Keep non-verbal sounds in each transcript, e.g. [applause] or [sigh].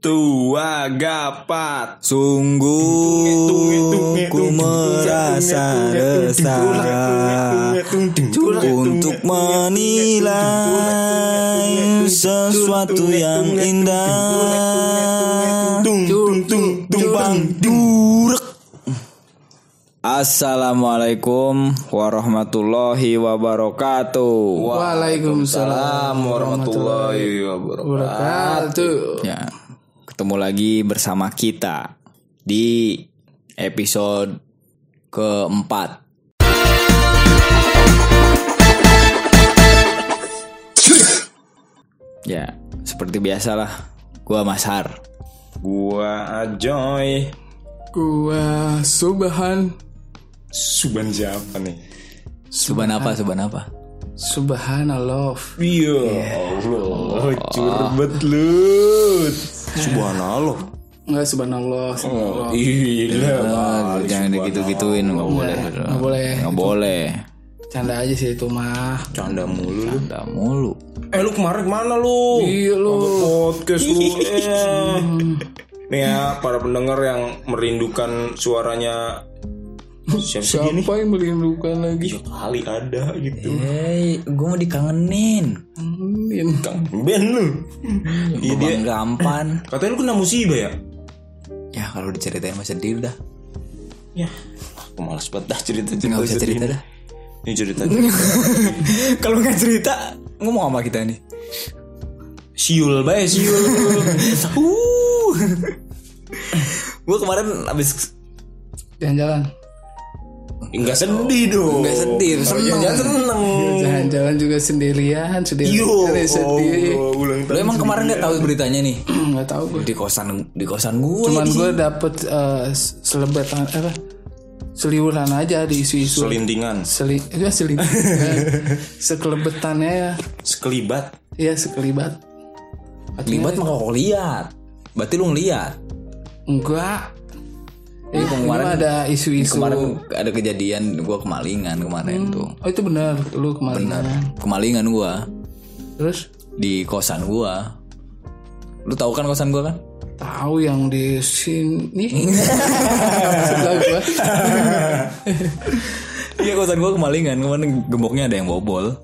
Tua gapat. Sungguh ku merasa resah Untuk menilai sesuatu yang indah. Tumpang durek Assalamualaikum warahmatullahi wabarakatuh. Waalaikumsalam warahmatullahi wabarakatuh. Ya, ketemu lagi bersama kita di episode keempat. Ya, seperti biasalah, gua Masar. Gua Ajoy Gua Subhan Suban siapa nih? Suban apa? Suban apa? Subhanallah Iya Allah Curbet lu [laughs] Subhanallah Enggak subhanallah subhanallah. Iya Ah, jangan digitu-gituin, nggak boleh. Nggak boleh Nggak boleh. Canda aja sih itu mah Canda mulu lu Nggak mulu. Eh lu kemarin ke mana lu? Iya lu Podcast lu eh. Nih ya para pendengar yang merindukan suaranya Siapa? Siapa yang merindukan lagi Ya kali ada gitu Hei, gue mau dikangenin. Amin. Kang Ben lu Iya dia Bang Gampan. [clears throat] Katanya lu kena musibah ya? Ya kalau diceritain mah sedih udah. Ya Aku males banget dah cerita-cerita Nggak usah sedih cerita dah. Ini cerita [laughs] Kalau nggak cerita, ngomong sama kita nih. Siul bae siul [laughs] Uh. [laughs] gue kemarin abis Jalan-jalan Enggak sedih dong. Nggak sedih, seneng. Jangan seneng Jalan-jalan juga sendirian Sendirian. Yo sedih. Oh, ulang Lo emang kemarin nggak tahu beritanya nih? [clears throat] Nggak tahu gue di kosan di kosan gue. Cuman gue dapet eh, Selebetan apa? Seliuran aja di isu-isu. Selintingan. Seli, ya seli, [laughs] sekelebetannya ya, Sekelibat. Ya sekelibat. Libat mah kok lihat. Berarti lu ngeliat. Enggak. Eh, kemarin- kemarin ada isu-isu. Kemarin ada kejadian gue kemalingan kemarin tuh. Oh itu benar, lu kemarin. Kemalingan gue Terus di kosan gue. Lu tahu kan kosan gue kan? tahu yang di sini [laughs] sebelah gua. Iya kosan gue kemalingan kemarin gemboknya ada yang bobol.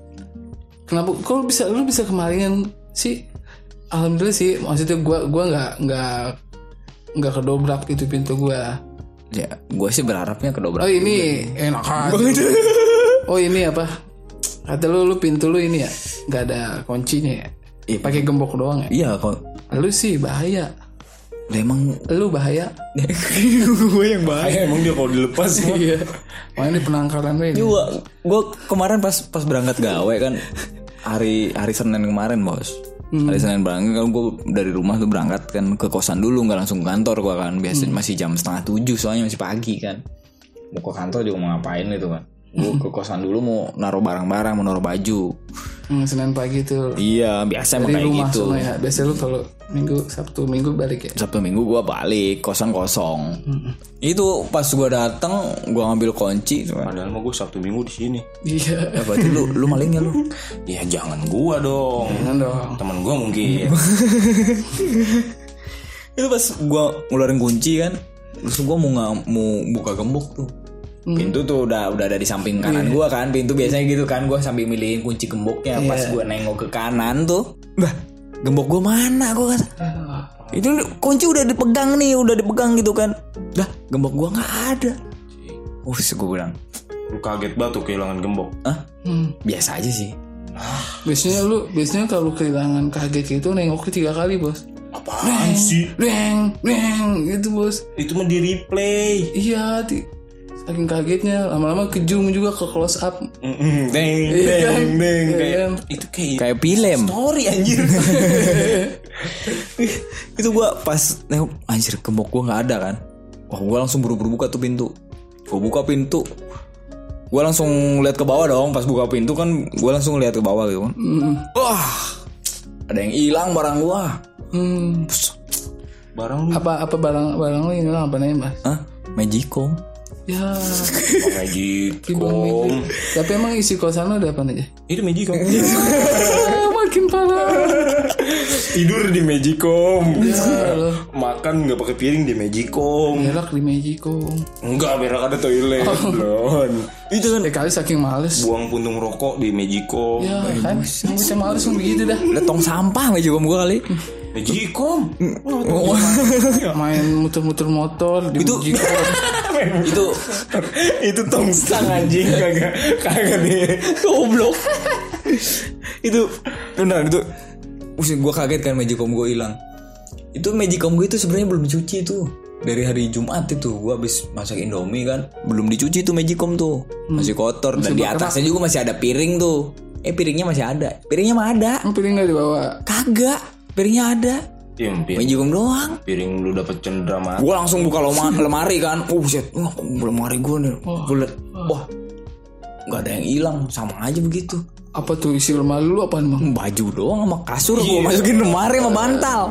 Kenapa? Kok bisa lu bisa kemalingan sih? Alhamdulillah sih. Maksudnya gua gua nggak nggak nggak kedobrak itu pintu gua. Ya, gue sih berharapnya kedobrak. Oh ini enak [laughs] aja. Oh ini apa? Kata lu lu pintu lu ini ya nggak ada kuncinya ya? Iya. Pakai gembok doang ya? Iya kok. Lu sih bahaya. Lah emang Lu bahaya. [laughs] gue yang bahaya. Emang dia kalau dilepas mah [laughs] Iya. Makanya di penangkaran lu ini. Gue gue kemarin pas pas berangkat gawe kan hari hari Senin kemarin bos. Hari Senin berangkat kan gue dari rumah tuh berangkat kan ke kosan dulu nggak langsung ke kantor gue kan biasa masih jam setengah tujuh soalnya masih pagi kan. Mau ke kantor juga mau ngapain gitu kan. Gue ke kosan dulu mau naruh barang-barang mau naruh baju. Hmm, Senin pagi tuh. Iya biasa emang kayak rumah gitu. ya. Biasa lu kalau minggu Sabtu minggu balik ya. Sabtu minggu gue balik kosan kosong. Itu pas gue datang gue ngambil kunci. Padahal mah gue Sabtu Minggu di sini. Iya. Ya, berarti lu lu malingnya lu. [laughs] Ya jangan gua dong. Jangan dong. Temen gua mungkin. [laughs] itu pas gua ngeluarin kunci kan terus gua mau nggak mau buka gembok tuh pintu tuh udah udah ada di samping kanan gua kan pintu biasanya gitu kan gua sambil milihin kunci gemboknya pas gua nengok ke kanan tuh bah gembok gua mana gua kata itu kunci udah dipegang nih udah dipegang gitu kan dah gembok gua nggak ada uh gua bilang Lu kaget banget tuh kehilangan gembok. ah Hmm. biasa aja sih Biasanya lu biasanya kalau kehilangan kaget itu nengok tiga kali bos. Apaan sih? Reng, reng, gitu bos. Itu mah di replay. Iya, ti- saking kagetnya lama-lama kejung juga ke close up. Mm-mm, Deng, Iya kan? deng, deng. Iya Kayak kan? itu kayak kayak film story anjir. [laughs] itu gua pas nengok anjir gembok gua nggak ada kan wah gua langsung buru-buru buka tuh pintu gua buka pintu gua langsung lihat ke bawah dong pas buka pintu kan gua langsung lihat ke bawah gitu kan Hmm. wah ada yang hilang barang gua Hmm. Barang lu Apa apa barang barang lu ini apa namanya mas? Hah? Magicom Ya. Magic Kibang Kom. Tapi emang isi kosan lu ada apa aja? Itu Magic Kom. [laughs] Emang makin parah. Tidur di Magicom. Ya. Makan nggak pakai piring di Magicom. Berak di Magico. Enggak, berak ada toilet. Lon. Itu kan Ya kali saking males. Buang puntung rokok di Magicom. Ya kan, bisa males kan begitu dah. ada tong sampah aja gua kali. Magicom. Main muter-muter motor di Itu- Magico. [laughs] itu [laughs] itu tong stang anjing kagak kagak nih. goblok. itu benar itu. Usia gua kaget kan magicom gua hilang. Itu magicom gua itu sebenarnya belum dicuci tuh. Dari hari Jumat itu gua habis masak Indomie kan, belum dicuci tuh magicom tuh. Masih kotor dan di atasnya juga masih ada piring tuh. Eh piringnya masih ada. Piringnya mah ada. Emang piring gak dibawa? Kagak. Piringnya ada. Ya, piring, Magicom doang. piring lu dapet cendera mati. Gue langsung buka loma- [laughs] lemari kan. Oh shit, wah, lemari gue nih. Gue liat, wah, nggak ada yang hilang, sama aja begitu. Apa tuh isi lemari lu apaan bang? Baju doang sama kasur gue masukin lemari sama bantal.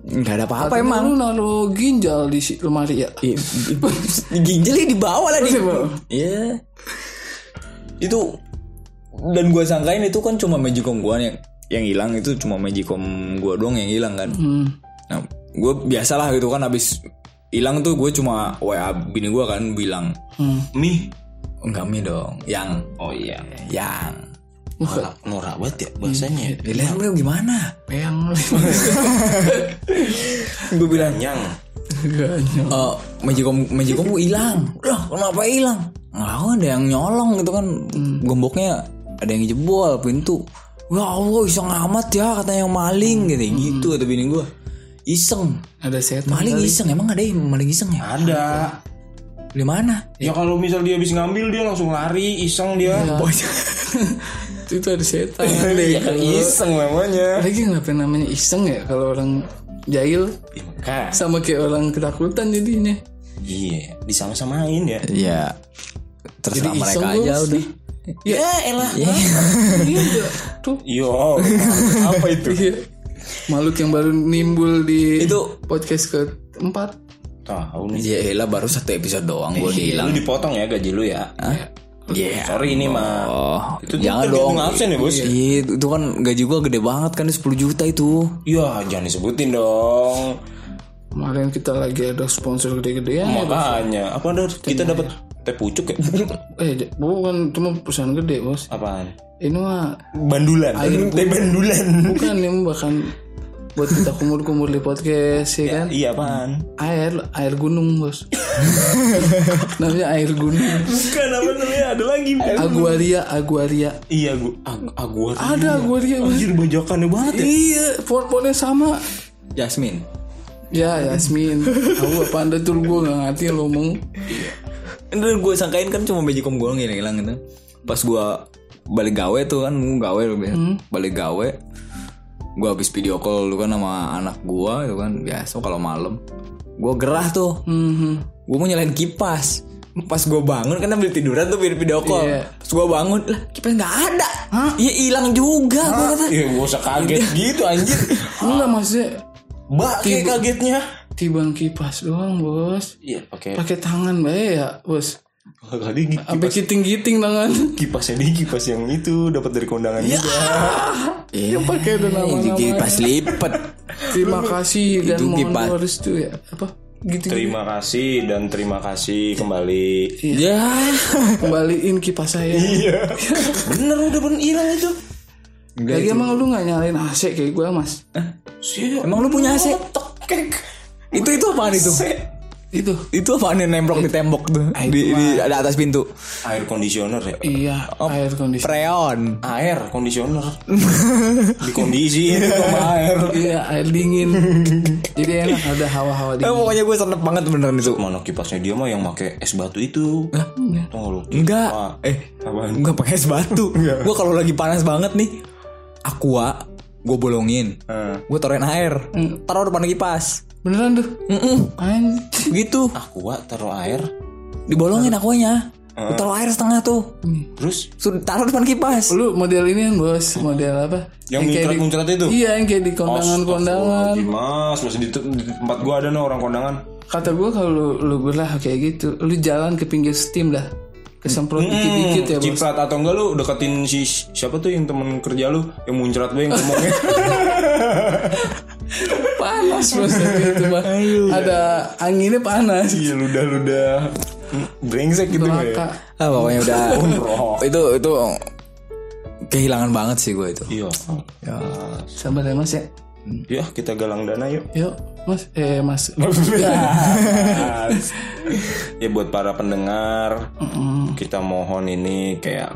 Nggak ada apa-apa emang. Lu naruh ginjal di si lemari ya? I- i- Ginjalnya di bawah lah di. Iya. Itu dan gue sangkain itu kan cuma magicom gue yang yang hilang itu cuma magicom gue doang yang hilang kan. Hmm. Nah, gue biasalah gitu kan habis hilang tuh gue cuma wa bini gue kan bilang Hmm. Mie. enggak mie dong, yang Oh iya. yang Norak, norak banget ya bahasanya. Dilihat lu gimana? Peyang Gue bilang, Yang. Eh magicom magicom gue hilang. Lah, kenapa hilang? Nggak ada yang nyolong gitu kan. Gemboknya ada yang jebol pintu. Ya Allah, iseng amat ya katanya yang maling gitu. Gitu kata bini gue. Iseng. Ada setan Maling kali. iseng emang ada yang maling iseng ya? Ada. Di mana? Ya kalau misal dia habis ngambil dia langsung lari, iseng dia. [laughs] [laughs] Itu ada setan. Ya kan iseng namanya. Lagi kenapa namanya iseng ya kalau orang jahil Ya, sama kayak orang ketakutan jadinya. Iya, disama-samain ya. Iya. Terserah Jadi mereka aja udah. Ya elah. Iya tuh. Yo, apa itu? Iya. Makhluk yang baru nimbul di Itu- podcast keempat. Tahu nih. Ya elah baru satu episode doang gue hilang. Lu dipotong ya gaji lu ya. Iya. Sorry ini mah. Oh, Itu jangan dong. absen ya, Bos? Iya, itu kan gaji gua gede banget kan 10 juta itu. Ya, jangan disebutin dong. Kemarin kita lagi ada sponsor gede-gedean ya. Makanya, apa ada kita dapat teh pucuk ya? Eh, bukan cuma perusahaan gede, Bos. Apaan? Ini mah Bandulan. [laughs] Teh bandulan. bukan ini bahkan buat kita kumur-kumur di podcast ya kan. Iya, apaan? Air, air gunung, Bos. [laughs] Namanya air gunung. Bukan apa namanya? Ada lagi. Aguaria, Aguaria. Iya, gua ag agua. Ada Aguaria. Anjir bajakannya banget ya. Iya, font-fontnya sama. Jasmine. Ya, Yasmin. Tahu apa anda tuh gue gak ngerti lo ngomong. Dan gue sangkain kan cuma magicom gue yang hilang gitu. Pas gua balik gawe tuh kan gua gawe lu ya. Balik gawe. Gua habis video call lu kan sama anak gua itu kan biasa kalau malam. Gua gerah tuh. Mhm. Gue mau nyalain kipas. Pas gue bangun kan ambil tiduran tuh video call. Iya. Pas gue bangun lah kipas nggak ada. Iya hilang juga gue kata. Iya, gak usah kaget gitu anjir. Enggak maksudnya Mbak kayak kagetnya. Tibang kipas doang, Bos. Iya, pakai Pakai tangan bae ya, Bos. kali Sampai giting-giting tangan. kipasnya di kipas yang itu dapat dari kondangan juga. [laughs] Ya pakai ada nama-nama. kipas lipet. Terima kasih dan Itu mohon kipas. doa restu ya. Apa? Gitu. Terima kasih dan terima kasih kembali. Ya. Kembaliin kipas saya. Iya. [laughs] Bener udah bener hilang itu. Lagi emang lu gak nyalain AC kayak gue, Mas? Emang lu punya AC? Itu itu apaan itu? Itu. Itu apaan yang nembrok di tembok tuh? Di, di ada atas pintu. Air conditioner ya. Iya, air kondisi. Freon. Air conditioner. Dikondisi [laughs] sama air. Iya, air dingin. Jadi enak ada hawa-hawa Eh, dingin. pokoknya gue seneng banget beneran itu. Mana kipasnya dia mah yang pakai es batu itu. Iya. Tau gak lu? Enggak. Eh, apaan? enggak pakai es batu. gue kalau lagi panas banget nih, aqua gue bolongin. Eh, Gue taruhin air. Taruh depan kipas. Beneran tuh. Mm-mm. Anjir. Gitu. aqua taruh air. Dibolongin aquanya. Gue taruh air setengah tuh. Terus Sudah taruh depan kipas. Lu model ini kan, Bos. Model apa? yang kayak di- muncrat-muncrat itu. Iya, yang kayak di kondangan-kondangan. Mas, masih di, di tempat gua ada nih orang kondangan. Kata gue kalau lu, lu belah kayak gitu, lu jalan ke pinggir steam dah. Ke kesemprot dikit-dikit ya bos Ciprat atau enggak lu deketin si siapa tuh yang temen kerja lu yang muncrat lu yang ngomongnya? [laughs] Panas bos itu mah ada anginnya panas. Iya ludah-ludah. Brengsek gitu ya? Ah pokoknya udah. Itu itu kehilangan banget sih gue itu. Iya. Ya sabar ya mas ya ya kita galang dana yuk. Yuk mas. Eh mas. [laughs] Ya buat para pendengar kita mohon ini kayak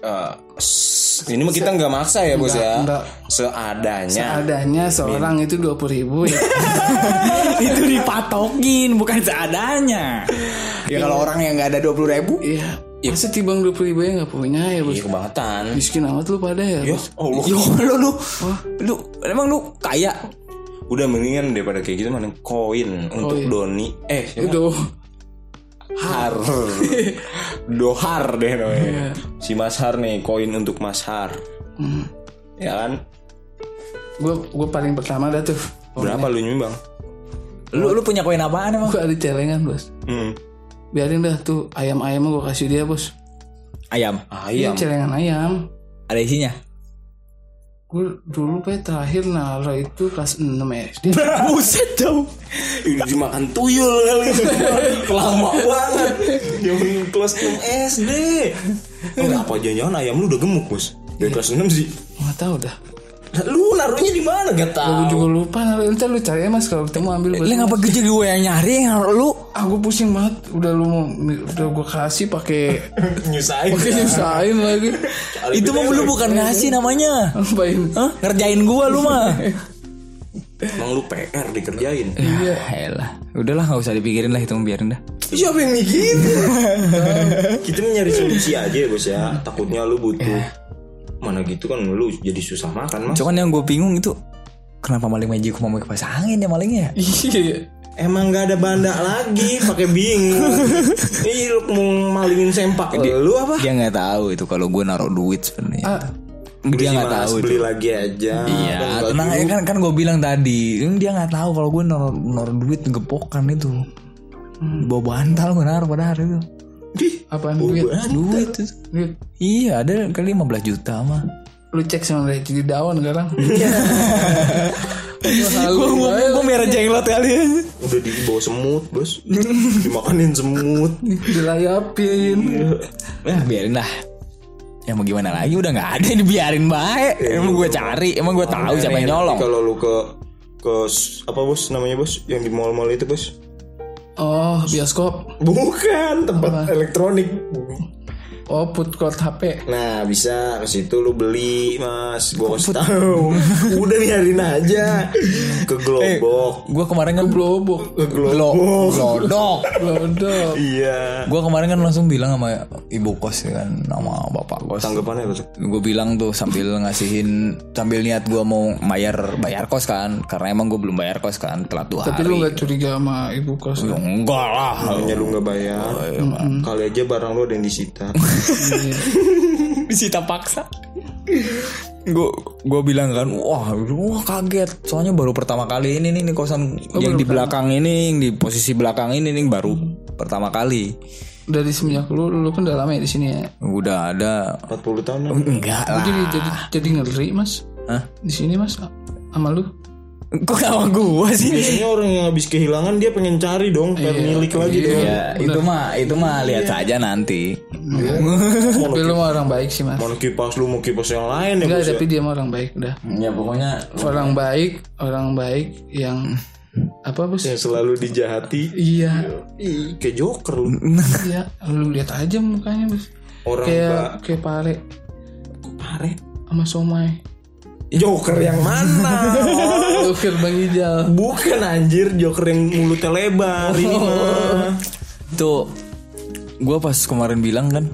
eh, s- ini mah kita nggak maksa ya bos ya? enggak. seadanya. Adanya seorang itu dua puluh ribu ya. [laughs] Itu dipatokin bukan seadanya. Ya kalau orang yang nggak ada dua puluh ribu iya. Masa tibang dua puluh ribu ya nggak punya ya bos? Iya kebangetan. Miskin amat lu pada ya ya Allah. [laughs] Yo lu. Lu lu emang lu kaya? Udah mendingan daripada kayak gitu mana koin untuk Koin. Doni. Eh siapa? itu. Har. [laughs] Dohar deh namanya. Si Mas Har nih Koin untuk Mas Har. Hmm. Ya kan? Gue gue paling pertama dah tuh. Berapa lu nyumbang? Lu lu punya koin apaan emang? Gue ada celengan bos. Hmm. Biarin dah tuh ayam ayamnya gue kasih dia bos. Ayam? Iya Ayam. celengan ayam. Ada isinya? Gue dulu kayak terakhir naruh itu kelas 6 SD [laughs] buset jauh Ini dimakan tuyul kali. [laughs] Lama banget. Zaman kelas 6 SD Kenapa jangan-jangan ayam lu udah gemuk bos. Dari kelas 6 sih. Nggak tahu dah Lu naruhnya di mana? Gak gue tau juga lupa. Ntar lu cari ya mas kalau ketemu ambil lu. ngapa gede gue yang nyari yang lu? Ah gue pusing banget. Udah lu mau udah gue kasih pakai [laughs] Nyusahin. pakai nyusahin lagi. Itu mah lu bukan ngasih namanya. Ngapain? Hah? ngerjain gua lu mah. Emang lu PR dikerjain? Iya. Elah, udahlah nggak usah dipikirin lah itu biarin dah. Siapa yang mikirin? [laughs] Kita nyari solusi aja ya bos ya. Takutnya lu butuh mana gitu kan lu jadi susah makan mas. Cuman yang gue bingung itu kenapa maling magic mau kipas angin ya malingnya? [laughs] iya Emang gak ada banda lagi, pakai bingung. [laughs] Ih lu mau malingin sempak lu apa? Dia nggak tahu itu kalau gue naruh duit sebenarnya. ah dia nggak tahu itu. beli lagi aja. Iya, Enggak tenang dulu. kan kan gue bilang tadi, dia nggak tahu kalau gue naruh naruh duit gepokan itu. Di bawah bantal gue naruh pada hari itu. Ih, apaan? duit Duit. itu. duit. Iya, ada kali 15 juta mah. lu cek sama dari jadi daun sekarang. Gue merah jenglot kali. ya. udah di bawah semut bos, dimakanin semut. dilayapin. Nah, biarin lah. Ya mau gimana lagi? Udah nggak ada dibiarin baik. Emang gue cari, emang gue tahu siapa yang nyolong. Kalau lu ke ke apa bos namanya bos? Yang di mall-mall itu bos oh bioskop? Bukan tempat elektronik oh food court HP Nah bisa ke situ lu beli mas. Gue kasih tahu. [laughs] Udah biarin aja. Ke Globok. Gue kemarin kan blobok Ke Glo Globok glodok. blodok Iya. Gue kemarin kan langsung bilang sama ibu kos ya kan, sama bapak kos. Tanggapannya apa tuh? Gue bilang tuh sambil ngasihin, sambil niat gue mau bayar bayar kos kan, karena emang gue belum bayar kos kan, telat dua tapi hari. lu nggak curiga sama ibu kos? Ya, enggak lah. Namanya lu gak bayar. Kali aja barang lu ada yang disita [laughs] disita paksa gue gue bilang kan wah wah kaget. Soalnya baru pertama kali ini nih, nih kosan yang di belakang ini yang di posisi belakang ini nih baru pertama kali. Dari semenjak lu lu kan udah lama ya di sini ya? Udah ada. 40 tahun. Ya? enggak Lu lah. jadi jadi jadi ngeri mas. Hah? di sini mas sama lu kok sama gue sih? Biasanya orang yang habis kehilangan Dia pengen cari dong Pengen milik lagi dong. Ya itu mah itu mah lihat saja nanti. Tapi lu mah orang baik sih mas. Mau kipas lu mau kipas yang lain ya enggak ya? tapi dia mah orang baik udah ya pokoknya orang baik orang baik yang apa bos? Yang selalu dijahati. Iya. Ih, Kayak joker lu. Iya lu lihat aja mukanya bos. Orang kayak kayak pare. Pare? Sama somai Joker yang mana? [laughs] Dokter Bang Ijal. Bukan anjir Joker yang mulutnya lebar mah. [laughs] Tuh gue pas kemarin bilang kan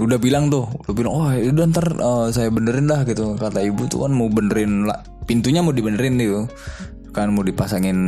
udah bilang tuh udah bilang oh udah ntar eh, saya benerin dah gitu kata ibu tuh kan mau benerin lah pintunya mau dibenerin gitu. Kan mau dipasangin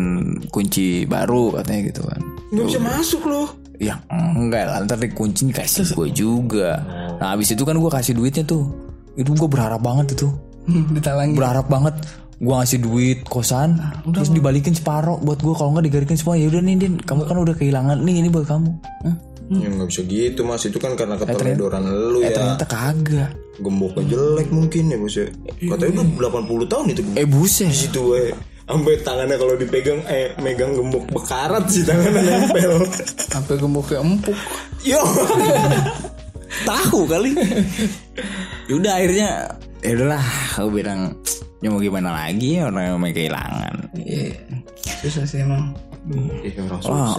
kunci baru katanya gitu kan. Gak bisa masuk loh. Ya enggak lah ntar dikunci kasih gue juga. Nah habis itu kan gue kasih duitnya tuh. Itu gue berharap banget itu [laughs] ditalangin. Berharap banget gue ngasih duit kosan terus dibalikin separoh buat gue kalau nggak digarikin semua ya udah nih din. Kamu kan udah kehilangan nih ini buat kamu. Hah? Ya nggak bisa gitu mas. Itu kan karena keteledoran lu ya. ternyata kagak. Gemboknya jelek mungkin ya bos ya. Katanya udah 80 tahun itu. Eh buset. Di situ we sampai tangannya kalau dipegang eh megang gembok bekarat sih tangannya nempel. [laughs] Sampai gemboknya empuk. Yo. [laughs] Tahu kali. Udah akhirnya ya udahlah aku bilang ya mau gimana lagi ya orang yang main kehilangan? Iya. Susah sih emang. Iya orang Wah.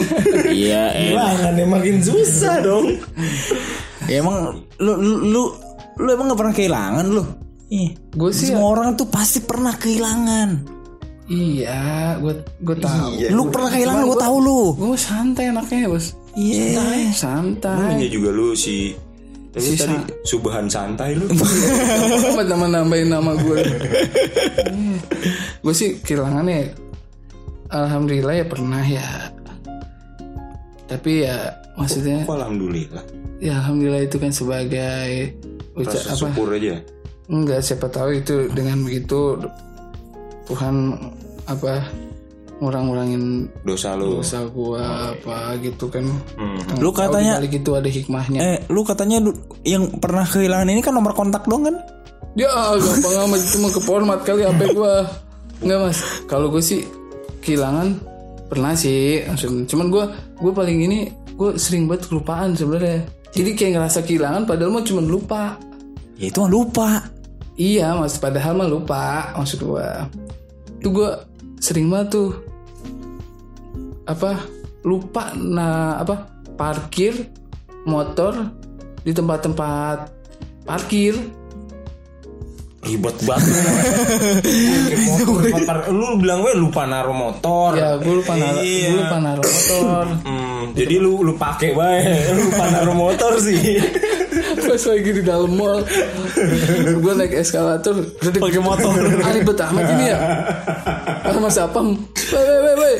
[laughs] iya. Kehilangannya makin susah dong. Ya emang lu lu lu, lu emang gak pernah kehilangan lu? Ih, gue sih semua orang tuh pasti pernah kehilangan. Iya gue gue tahu. Iya. lu pernah kehilangan gue tahu lu. gue santai anaknya bos. Iya. Santai. Namanya juga lu si Tapi Si tadi Sa- Subhan santai lu. [laughs] Amat nama nambahin nama gue [laughs] gue sih kehilangannya alhamdulillah ya pernah ya. Tapi ya maksudnya Kok Alhamdulillah? Ya alhamdulillah itu kan sebagai ucap apa? syukur aja. Enggak siapa tahu itu dengan begitu Tuhan apa ngurang-ngurangin Dosa lu. dosa gua apa gitu kan. Hmm. Lu katanya- balik itu ada hikmahnya. Eh lu katanya yang pernah kehilangan ini kan nomor kontak dong kan? Ya gampang [laughs] amat itu mah keformat kali HP gua. Enggak mas. Kalau gue sih kehilangan pernah sih maksudnya cuman gua gue paling ini gue sering banget kelupaan sebenarnya. Jadi kayak ngerasa kehilangan padahal mah cuma lupa. Ya itu mah lupa. Iya, mas padahal mah lupa maksud gua. Tuh gua sering banget tuh apa lupa nah apa parkir motor di tempat-tempat parkir. Ribet banget [laughs] Pakai motor, motor. Lu bilang gue lupa naruh motor Ya, gue lupa naruh, Iya. lupa naruh motor. Hmm, jadi lu lu pakai bae, [laughs] lu lupa naruh motor sih. [laughs] Pas lagi di dalam mall, [laughs] gue naik eskalator, pakai motor. Ribet amat ini ya. Mas Apam, woi woi woi, woi.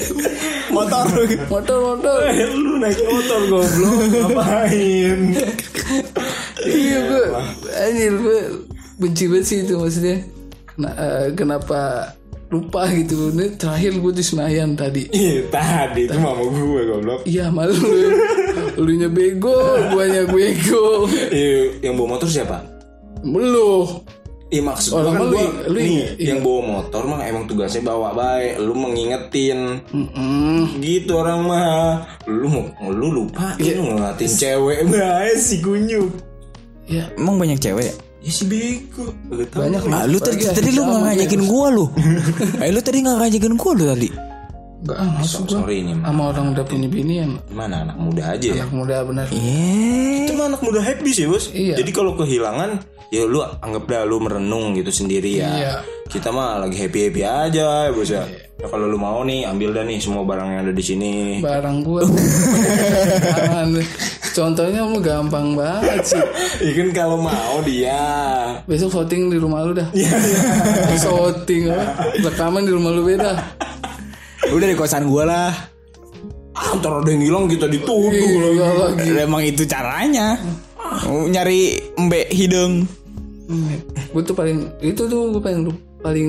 motor motor motor. Eh, lu naik motor goblok ngapain? iya gue anjir gue benci banget sih itu maksudnya Kena- eh, kenapa lupa gitu ini terakhir gue di Senayan tadi Ih, tadi itu mama gue goblok. iya malu lu nya bego guanya bego Iya, yang bawa motor siapa? lu Iya maksud Oh, gua kan lu- gua lu nih inget- yang bawa motor mah emang tugasnya bawa baik, lu mengingetin. Mm-mm. Gitu orang mah. Lu mau lu lupa lu ngeliatin cewek [laughs] bae si kunyuk. ya emang banyak cewek ya Ya si bego. Gak banyak Ah, lu tadi tadi lu dia. ngajakin gua lu. [laughs] eh lu tadi nggak ngajakin gua lu tadi. Enggak ah maksud gue Sorry ini mah. sama orang udah punya bini ya Mana anak muda aja ya. anak muda benar Eh, Itu mah anak muda happy sih bos. Iya. Jadi kalau kehilangan ya lu anggap dah lu merenung gitu sendiri ya. Iya. Kita mah lagi happy happy aja ya bos ya. Ya, kalau lu mau nih ambil dah nih semua barang yang ada di sini. barang gue [laughs] Jangan. Contohnya lu gampang banget sih [laughs] Ya kan kalau mau dia. Besok voting di rumah lu dah. voting apa? Rekaman di rumah lu beda. udah di kosan gua lah. Ah, ntar ada yang hilang kita dituduh Iya lagi. Emang itu caranya. Nyari mbek hidung. Gue tuh paling itu tuh gue paling paling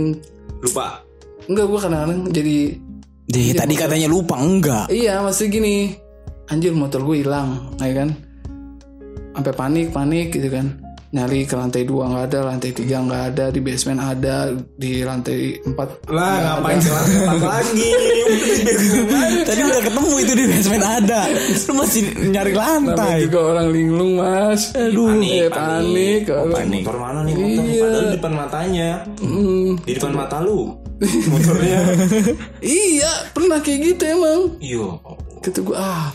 Lupa. enggak gue kadang-kadang jadi Deh, tadi katanya lupa enggak. iya masih gini anjir motor gue hilang ya kan sampai panik panik gitu kan nyari ke lantai dua nggak ada lantai tiga nggak ada di basement ada di lantai empat Lah ngapain jalan tempat lagi? [laughs] Tadi udah ketemu itu di basement ada. Lu masih nyari Namanya lantai. juga orang linglung mas aduh Panik, eh, panik. panik, Kalau- panik. Motor mana nih motor? Iya. Padahal di depan matanya. Hmm. Di depan mata lu. [laughs] Motornya. iya pernah kayak gitu emang Iya. kata gue ah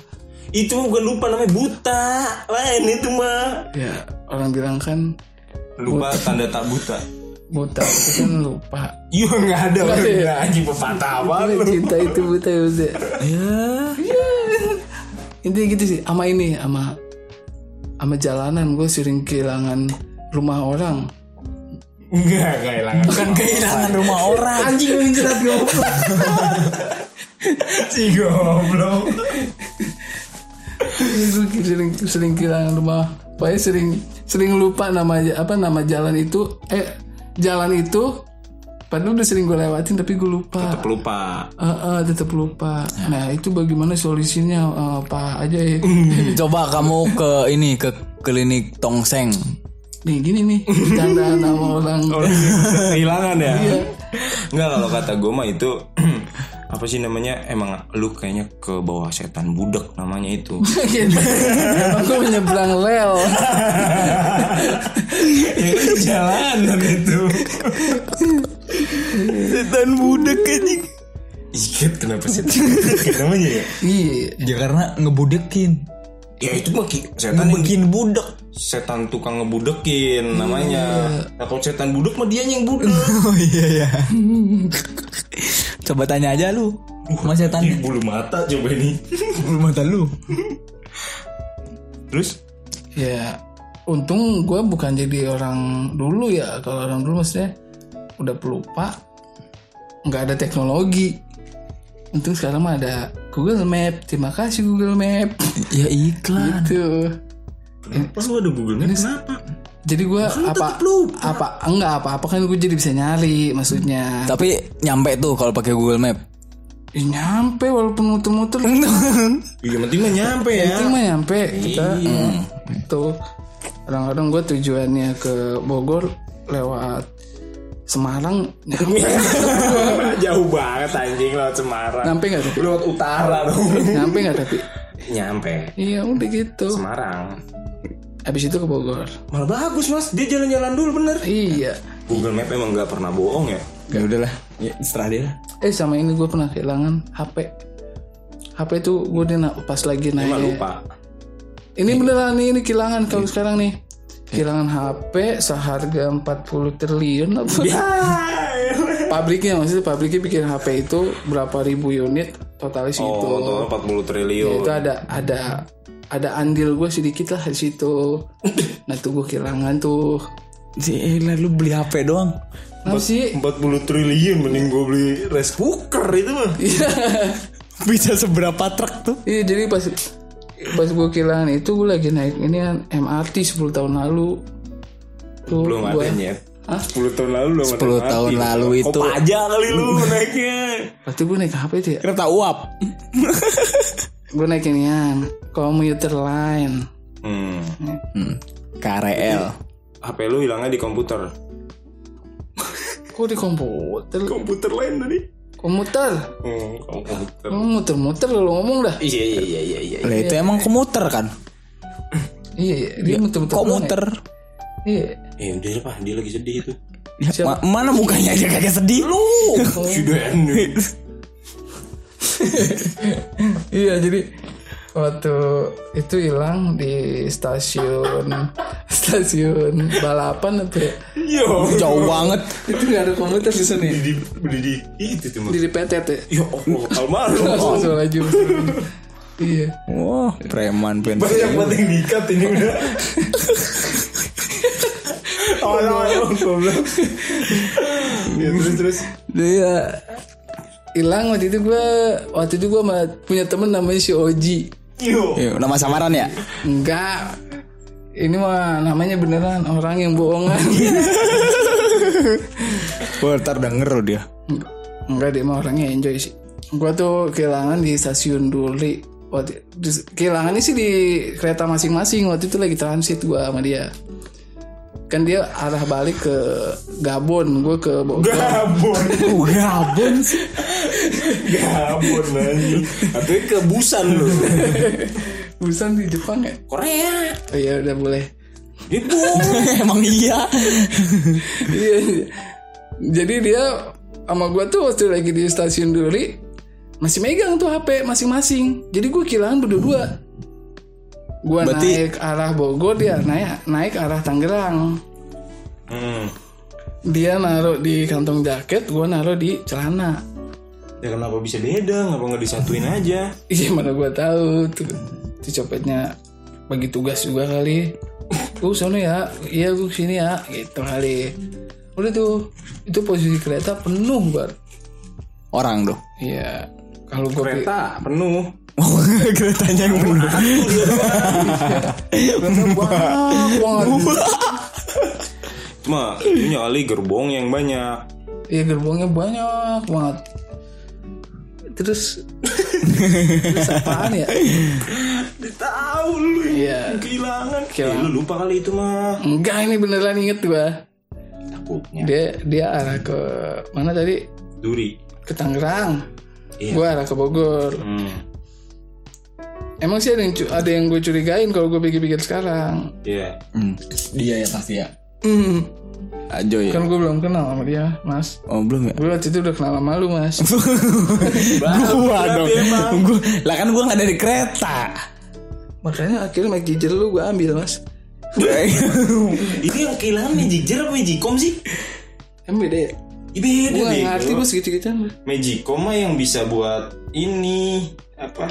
Itu mah bukan lupa namanya buta. Lain itu mah. ya orang bilang kan Lupa tanda tak buta. buta itu kan lupa Iya nggak ada ada ya? pepatah apa lu. cinta itu buta ya buta ya intinya gitu sih sama ini sama sama jalanan gue sering kehilangan rumah orang Enggak kehilangan. Bukan kehilangan rumah orang. anjing yang jelas goblok [laughs] Si goblok. Gue sering sering kehilangan rumah. Pokoknya sering sering lupa nama apa nama jalan itu. Eh jalan itu padahal udah sering gue lewatin tapi gue lupa. Tetep lupa. Eh, eh, tetap lupa nah itu bagaimana solusinya? Eh, apa aja ya. [laughs] Coba kamu ke ini ke klinik tongseng. nih gini nih candaan sama orang. Kehilangan ya. Enggak kalau kata gue mah itu [clears throat] apa sih namanya emang lu kayaknya ke bawah setan budak namanya itu. [laughs] aku menyeberang lel ya kan jalanan itu. setan budak anjing. Iya kenapa setan budak namanya ya? iya Ya karena ngebudekin. Ya itu mah ki- setan yang Bikin budak. setan tukang ngebudekin namanya. Nah kalau setan budak mah dia yang budak. [laughs] Oh iya ya. Coba tanya aja lu. Mas setan bulu mata coba ini. [laughs] mata lu. Terus ya untung gue bukan jadi orang dulu ya kalau orang dulu maksudnya udah pelupa nggak ada teknologi untung sekarang mah ada Google Map terima kasih Google Map [laughs] Ya iklan. gitu kenapa lu ada Google Map? Kenapa? jadi gue apa apa enggak apa apa kan gue jadi bisa nyari maksudnya Tapi nyampe tuh kalau pakai Google Map. Ya, nyampe walaupun muter-muter [laughs] Iya penting mah nyampe ya. penting mah nyampe kita tuh kadang-kadang gue tujuannya ke Bogor lewat Semarang [laughs] Jauh banget anjing lewat Semarang. nyampe nggak tapi Lewat utara dong. nyampe nggak tapi nyampe iya udah gitu Semarang. habis itu ke Bogor Malah bagus mas, dia jalan-jalan dulu bener. iya Google Map emang nggak pernah bohong ya. Ya udahlah. Ya, setelah dia eh sama ini gue pernah kehilangan HP HP tuh gue dia pas lagi Emang naik lupa. ini beneran nih ini kehilangan kalau sekarang nih kehilangan HP seharga 40 triliun apa pabriknya maksudnya pabriknya bikin HP itu berapa ribu unit segitu Oh, total 40 triliun. itu ada ada ada andil gue sedikit lah di situ [laughs] nah tuh gue kehilangan tuh Gila lu beli HP doang. Kenapa sih 40 triliun mending gue beli rice cooker itu mah. [laughs] Bisa seberapa truk tuh? iya jadi pas pas gue kehilangan itu gue lagi naik ini kan MRT 10 tahun lalu tuh Belum gua- ada nyet. Hah? 10 tahun lalu belum 10 tahun lalu itu. Kok aja kali lu [laughs] naiknya. waktu gue naik apa itu ya Kereta uap. [laughs] gue naik inian commuter line Hmm. Hmm. KRL. HP lu hilangnya di komputer. kok di komputer Komputer lain tadi. Komuter Hmm, komputer. Oh, muter-muter kalau ngomong dah Iya iya iya iya iya. Lah itu emang komuter kan? iya iya, dia muter-muter doang Komuter. ya? iya Eh udah deh, pak, dia lagi sedih itu. Ya, ma- mana mukanya aja kagak sedih lu. Sudah ini. [laughs] Iya jadi waktu itu hilang di stasiun [laughs] stasiun balapan apa ya? Yo. Jauh banget. Itu nggak ada komuter di sana. ya? Di di di itu tuh. Di petet ya. Ya Allah, almarhum. [laughs] Langsung aja. Iya. Wah, preman Banyak pensiun. banget yang diikat ini udah. Oh, no, no, goblok. Ya terus terus. Dia hilang waktu itu gue waktu itu gue punya temen namanya si Oji. Yo. Yuk, nama samaran ya? Enggak. Ini mah namanya beneran orang yang bohongan. [laughs] Wah, ntar denger lo dia. Enggak dia mah orangnya enjoy sih. Gua tuh kehilangan di stasiun Duli. Waktu di- kehilangannya sih di kereta masing-masing. Waktu itu lagi transit gua sama dia. Kan dia arah balik ke Gabon, gua ke Bogor. Gabon. Gabon sih. [laughs] Gabon anjing. Tapi ke Busan lu. [laughs] Busan di Jepang ya? Korea. Oh iya udah boleh. Itu. [laughs] Emang [laughs] iya. Iya. Jadi dia sama gua tuh waktu lagi di stasiun Duli masih megang tuh HP masing-masing. Jadi gue kehilangan berdua. Gua Berarti- naik arah Bogor, dia naik naik arah Tangerang. Hmm. Dia naruh di kantong jaket, gua naruh di celana. Ya kenapa bisa beda? Ngapa nggak disatuin aja? Iya mana gua tahu tuh. Itu copetnya bagi tugas juga kali. Gue sono ya, iya gue sini ya, gitu kali. Udah tuh, itu posisi kereta penuh banget. Orang tuh. Iya, kalau gue Kereta penuh. Oh, [laughs] keretanya yang [laughs] banget. Cuma punya kali gerbong yang banyak. Iya gerbongnya banyak banget. Terus [laughs] terus apaan ya? Tahu lu Iya. kehilangan. Kehilangan. Eh, lu lupa kali itu mah. Enggak ini beneran inget gua. Takutnya. Dia dia arah ke mana tadi? Duri. Ke Tangerang. Iya. Gua arah ke Bogor. Hmm. Emang sih ada yang ada yang gue curigain kalau gue pikir-pikir sekarang. Iya. Hmm, dia ya pasti ya. Hmm. Ajo ya. Kan gue belum kenal sama dia, Mas. Oh belum ya? Gue waktu itu udah kenal sama lu, Mas. [laughs] gua dong. Gua, lah kan gua nggak dari kereta. Makanya akhirnya mic jijir lu gue ambil, Mas. [laughs] Ini yang kehilangan Magicjer apa Magicom sih? Kan beda ya? Beda Gue gak ngerti bos gitu-gituan. Magicom mah yang bisa buat ini apa?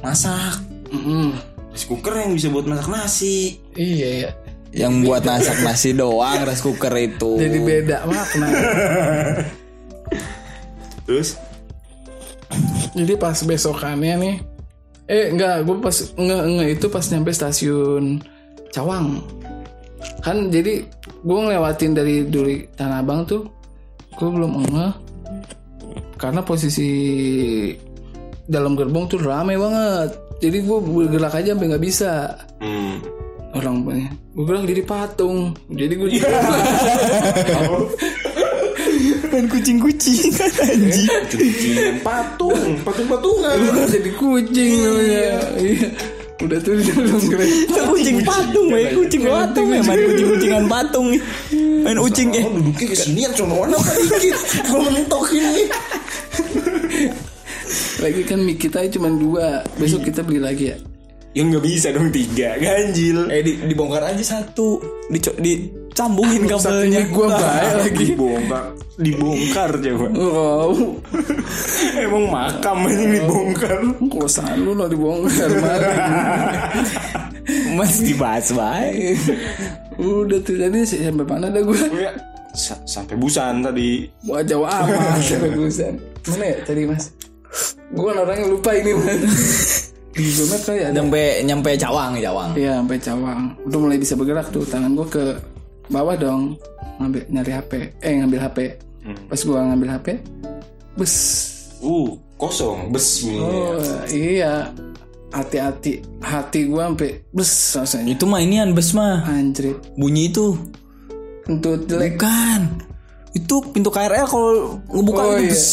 Masak. Mm-mm. Rice cooker yang bisa buat masak nasi. Iya ya. Yang buat masak nasi doang rice cooker itu. Jadi beda makna. Terus Jadi pas besokannya nih Eh enggak Gue pas Enggak, enggak Itu pas nyampe stasiun Cawang Kan jadi Gue ngelewatin dari Duri Tanah Abang tuh Gue belum ngeh Karena posisi Dalam gerbong tuh rame banget Jadi gue bergerak aja sampai nggak bisa hmm. Orang banyak. Gue gerak jadi patung. Jadi gue Main [laughs] kucing-kucing. Anjing. [laughs] cucian patung, patung-patungan. jadi kucing namanya. Iya. Udah tuh di dalam kereta kucing patung, main kucing patung ya, main kucing-kucingan patung nih. Main ucing ya. Duduknya kesinian sono apa dikit. Gue mentok ini. [laughs] Lagi kan mic kita cuma dua. Besok kita beli lagi ya Yang nggak bisa dong tiga, ganjil. Eh di, dibongkar aja satu, Dico, dicambungin kabelnya. Gue baik lagi Dibongkar, dibongkar coba. Wow Emang makam ini dibongkar. Kosan lu lo dibongkar Mas dibahas baik. Udah tuh tadi sampai mana dah gue Ya, sa- sampai Busan tadi. Wah jauh amat sampai Busan Mana ya tadi mas Gue orangnya lupa ini mas Di Google Maps kali ada. Nyampe nyampe Cawang, Cawang. Iya sampai Cawang. Udah mulai bisa bergerak tuh. Tangan gue ke bawah dong. Ngambil nyari HP Eh ngambil HP Pas gue ngambil HP Bus Uh, kosong, bes ini. Oh iya. Hati-hati. Hati gue sampai Bus rasanya. Itu mah inian bus mah. Anjrit Bunyi itu. Kentut jelek. Bukan. Itu pintu KRL kalau ngebuka Oh itu iya. bes.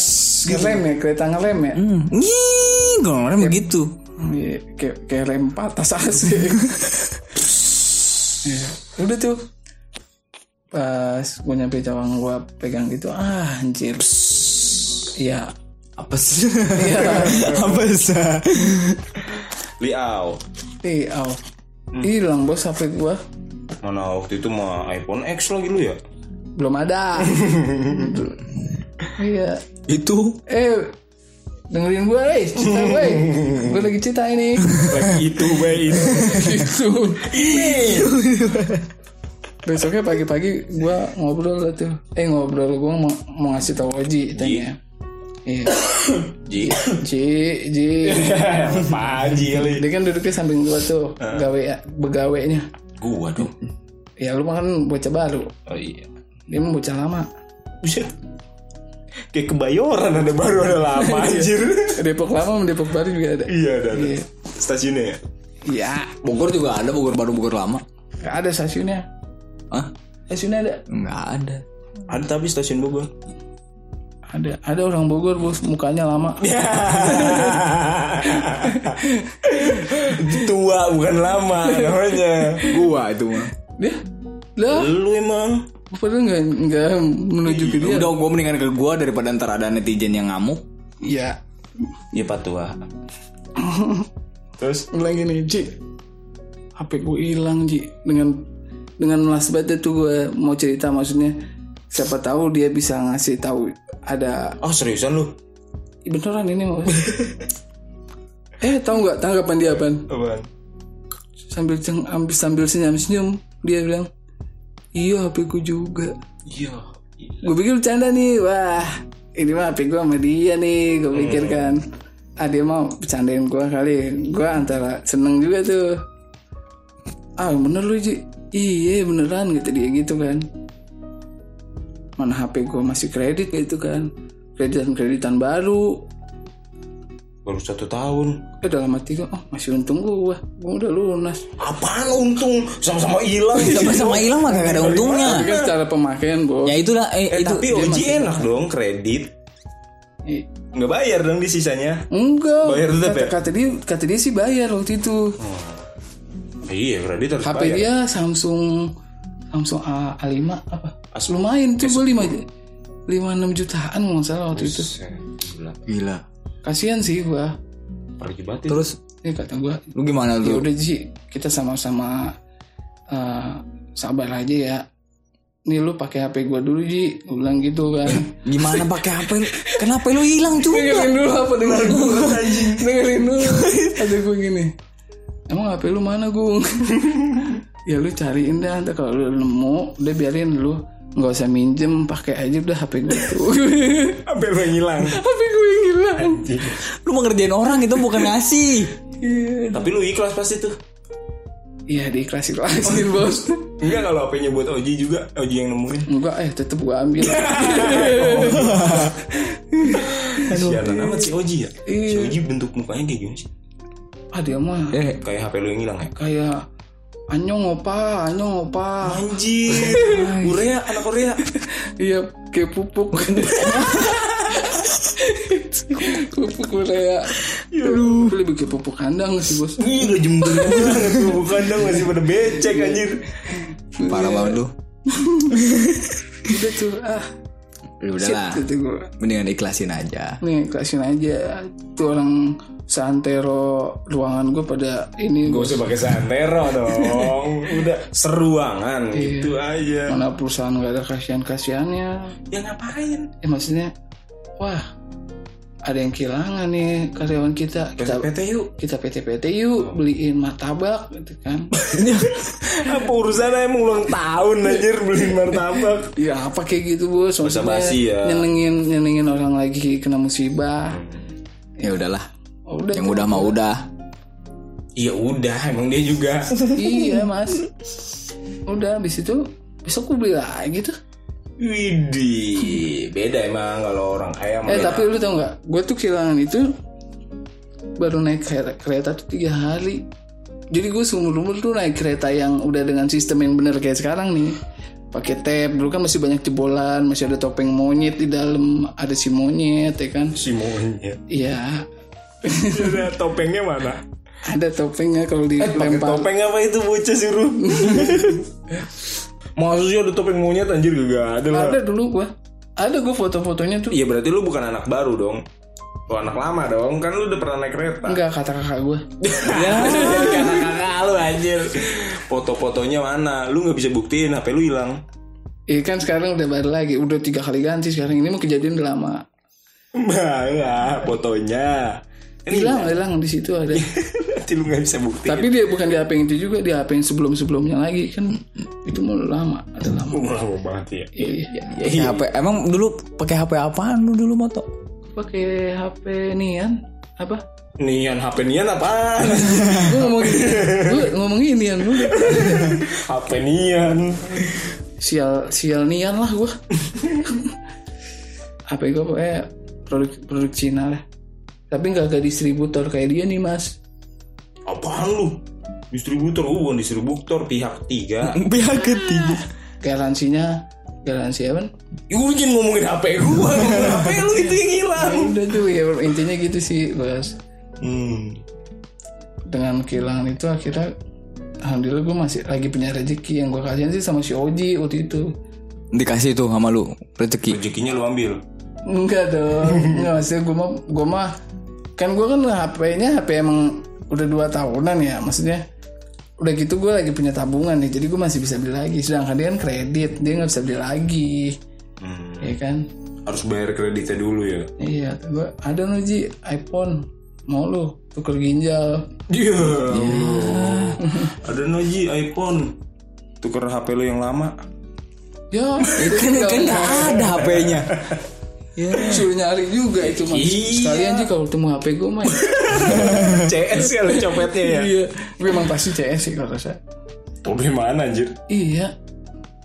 Ngerem ya Kereta ngerem ya? Hmm. Nying, kalau begitu. Iya, kayak kayak lem patas AC. [laughs] Iya. Udah tuh. Pas gue nyampe Cawang gue pegang gitu, ah anjir. Iya. Apa sih? Apa sih? Liau. Ih, aw. Hilang bos HP gue. Mana waktu itu mah iPhone X lagi lu ya? Belum ada. [laughs] iya. Itu Eh, dengerin gue, eh, cerita gue. [laughs] gue lagi cerita ini. Lagi itu, baik [laughs] itu. Besoknya pagi-pagi gue ngobrol lah tuh. Eh ngobrol gue mau, mau ngasih tahu Oji tanya. Iya. Ji. Ji, Ji. [laughs] Ji kali. Dia kan duduknya samping gua tuh, gawe begawenya. Gua dong. Ya lu mah kan bocah baru. Oh iya. Dia mah bocah lama. Bisa. Kayak kebayoran ada baru ada lama anjir. Depok lama sama Depok baru juga ada. iya, ada. ada. Iya. Stasiunnya ya? Iya. Bogor juga ada, Bogor baru Bogor lama. Gak ada stasiunnya. Hah? Stasiunnya ada. Enggak ada. Ada tapi stasiun Bogor. Ada. Ada orang Bogor bos mukanya lama. [laughs] Tua bukan lama namanya. Gua itu mah. Dia? Lah, Lu emang. Padahal nggak nggak menuju ke dia. Udah gua mendingan ke gua daripada ntar ada netizen yang ngamuk. Iya. Ya Pak Tua. Terus Bilang gini, Ji. HP gue hilang Ji dengan dengan melas banget tuh gue mau cerita maksudnya siapa tahu dia bisa ngasih tahu ada Oh seriusan lu? Beneran ini mau [laughs] eh tahu nggak tanggapan dia apa Apaan? sambil ceng ambil sambil senyum senyum dia bilang iya HP ku juga. Iya. gue pikir bercanda nih wah ini mah HP gue sama dia nih gue pikir kan. Ah dia mau bercandain gue kali. Gue antara seneng juga tuh. Ah bener lu Ji. Iya beneran gitu dia gitu kan. Mana HP gue masih kredit gitu kan. Kreditan kreditan baru Baru satu tahun. eh dalam hati gue oh masih untung gue gue udah lunas Apaan untung? Sama-sama hilang. Sama-sama hilang mah gak ada untungnya. kan cara pemakaian bos Ya itulah eh, Eh, itu tapi Oji enak dong kredit. Nggak bayar dong di sisanya. enggak Bayar tetap kata, ya? kata dia kata dia sih bayar waktu itu Iya, kredit harus HP bayar. dia Samsung Samsung A, A5 apa As- lumayan tuh gue lima lima enam jutaan nggak salah waktu itu Buset, Gila. Kasihan sih gue Pergi. Terus? Ini kata gue lu gimana ya tuh? udah sih kita sama-sama eh, sabar aja ya. Nih lu pakai HP gue dulu Ji. Gua bilang gitu kan. Gimana pakai HP lu? Kenapa lu hilang juga? dengerin dulu apa [laughs] dengerin dulu dengerin dulu ada gue gini. Emang HP lu mana gung? [laughs] Ya lu cariin dah kalau lu nemu udah biarin lu nggak usah minjem pakai aja udah HP gue Sampai lo hilang. HP gue hilang Lu mau ngerjain orang itu bukan ngasih. iya [laughs] Tapi lu ikhlas pasti tuh. iya diiklasin iklasin bos Enggak kalau HP-nya buat Oji juga, Oji yang nemuin. enggak eh tetep gue ambil [laughs] [laughs] Sialan amat si Oji ya. Si Iya. Oji bentuk mukanya kayak gimana sih? ah dia mah Eh, Kayak HP lu yang hilang ya? kayak anyong opa anyong opa Anjir. Korea, anak Korea. [laughs] iya kayak pupuk pupuk Korea Aduh. lebih kayak pupuk kandang sih bos Gila jembel banget lu kandang masih pada becek anjir. parah banget lu. [laughs] udah tuh ah Ya gitu gue Mendingan ikhlasin aja. nih kasihin aja tuh orang santero ruangan gue pada ini bos usah pakai santero dong. [laughs] Udah seruangan gitu aja. mana perusahaan gak ada kasihan kasihannya Ya ngapain? eh maksudnya wah ada yang kehilangan nih karyawan kita kita PT yuk. kita PT-PT yuk beliin martabak gitu kan [laughs] Apa urusannya emang ulang tahun anjir beliin martabak. [laughs] ya apa kayak gitu bos maksudnya Basa-basi ya. nyenengin nyenengin orang lagi kena musibah Ya udahlah. Oh, udah Yang udah mah udah. Iya udah, emang dia juga. [laughs] iya mas udah habis itu besok gue beli lagi tuh Widih, beda emang kalau orang kaya eh beda. tapi lu tau nggak gue tuh kehilangan itu baru naik kere- kereta tuh tiga hari jadi gue seumur umur tuh naik kereta yang udah dengan sistem yang bener kayak sekarang nih pakai tab dulu kan masih banyak jebolan masih ada topeng monyet di dalam ada si monyet ya kan si monyet. iya Ada topengnya mana? ada topengnya kalau Eh, Pakai dilempar topeng apa itu bocah suruh? [laughs] Maksudnya ada topeng monyet anjir gak ada lah. ada dulu gua ada gua foto-fotonya tuh Iya berarti lu bukan anak baru dong. Lu anak lama dong, kan lu udah pernah naik kereta. enggak kata kakak gua [laughs] Ya, karena kakak lu anjir. Foto-fotonya mana? Lu nggak bisa buktiin HP lu hilang. Iya kan sekarang udah baru lagi udah tiga kali ganti sekarang ini mah kejadian udah lama Mana fotonya? Hilang hilang di situ ada [laughs] Nanti lu nggak bisa buktiin. tapi dia bukan di HP yang itu juga di HP yang sebelum sebelumnya lagi kan itu mau lama ada lama Wah, lama banget ya. iya Pakai HP. Emang dulu pakai HP apaan lu dulu moto? pakai HP Nian apa Nian HP Nian apaan? gue ngomong gue ngomong ini Nian lu [laughs] HP Nian. sial sial Nian lah gue [laughs] HP gue pokoknya produk produk Cina lah tapi nggak ada distributor kayak dia nih mas Apaan lu? Distributor, oh, bukan distributor pihak ketiga. [laughs] Pihak ketiga. garansinya garansi apa Ya, gue jangan ngomongin HP gue, [laughs] ngomongin HP lu itu yang hilang. udah tuh ya intinya gitu sih bos Hmm. dengan kehilangan itu akhirnya alhamdulillah gue masih lagi punya rezeki yang gue kasihan sih sama si Oji waktu itu Dikasih tuh sama lu rezeki. Rezekinya lu ambil. enggak dong [laughs] enggak maksudnya gue mah gue mah kan gue kan HP-nya HP emang udah dua tahunan ya maksudnya udah gitu gue lagi punya tabungan nih jadi gue masih bisa beli lagi sedangkan dia kan kredit dia nggak bisa beli lagi Hmm. ya kan Harus bayar kreditnya dulu ya. iya gue ada nih Ji iPhone mau lu tuker ginjal Iya. Ada Noji iPhone. Tuker HP lu yang lama. ya itu Kan [laughs] kan nggak ada HP-nya. Ya, suruh nyari juga itu mas. Iya. Sekalian sih kalau ketemu HP gue mah. [laughs] CS kali copetnya ya. iya, gue emang pasti CS sih kalau saya. Problem mana anjir? Iya,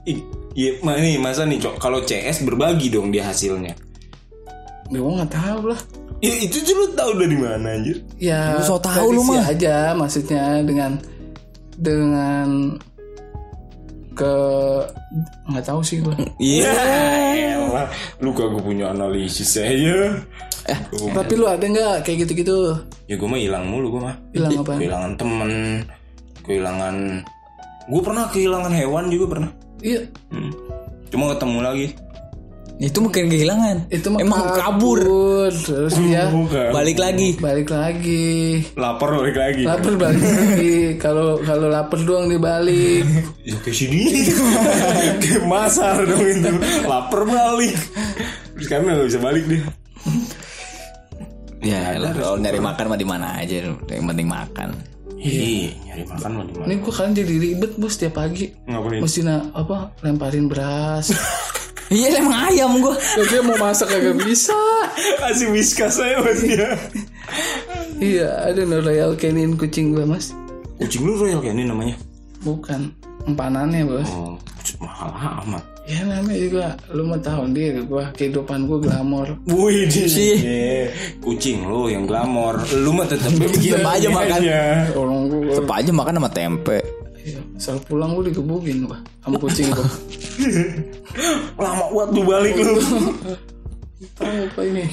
Ih, Iya, ma- nih masa nih Cok, kalau CS berbagi dong dia hasilnya. Ya, gue nggak tahu lah. Ya itu tuh lu tahu dari mana anjir? Ya, Lu so tahu lu mah. aja maksudnya dengan dengan ke nggak tahu sih gue. Iya. [laughs] Elah, lu kagak punya analisis saya. Eh, Tapi lu ada nggak kayak gitu-gitu? Ya gue mah hilang mulu gue mah. Hilang apa? Kehilangan temen, kehilangan. Gue pernah kehilangan hewan juga pernah. Iya, Hmm. Cuma ketemu lagi. Itu mungkin kehilangan. itu Emang kabur. Terus dia [laughs] Bukan. Balik lagi. balik lagi. Lapar balik lagi. Lapar balik lagi. Kalau kalau lapar doang dibalik. [laughs] Ya kayak sini. [laughs] kayak masar dong itu. Lapar balik. Terus karena gak bisa balik deh. Ya, lah, kalau nyari makan mah di mana aja, yang penting makan. Iya, nyari makan mah di mana? Ini gue kan jadi ribet bos tiap pagi. Ngapain? Mesti na apa lemparin beras. Iya emang ayam gua. Terus dia mau masak kagak bisa. Kasih whiskas saya mas dia. Iya, ada no Royal Canin kucing gue mas. Kucing lu Royal Canin namanya? Bukan empanannya bos. Oh, mahal amat. Ya namanya juga lu mau tahu dia gue kehidupan gue glamor. Wih, di Sih. Kucing lu yang glamor. Lu mah tetap begini Tetep aja makan. Orang gue Tetep aja makan sama tempe. Iya, asal pulang gue digebukin gua sama kucing gue. [laughs] Lama buat lu balik lu. tahu apa ini?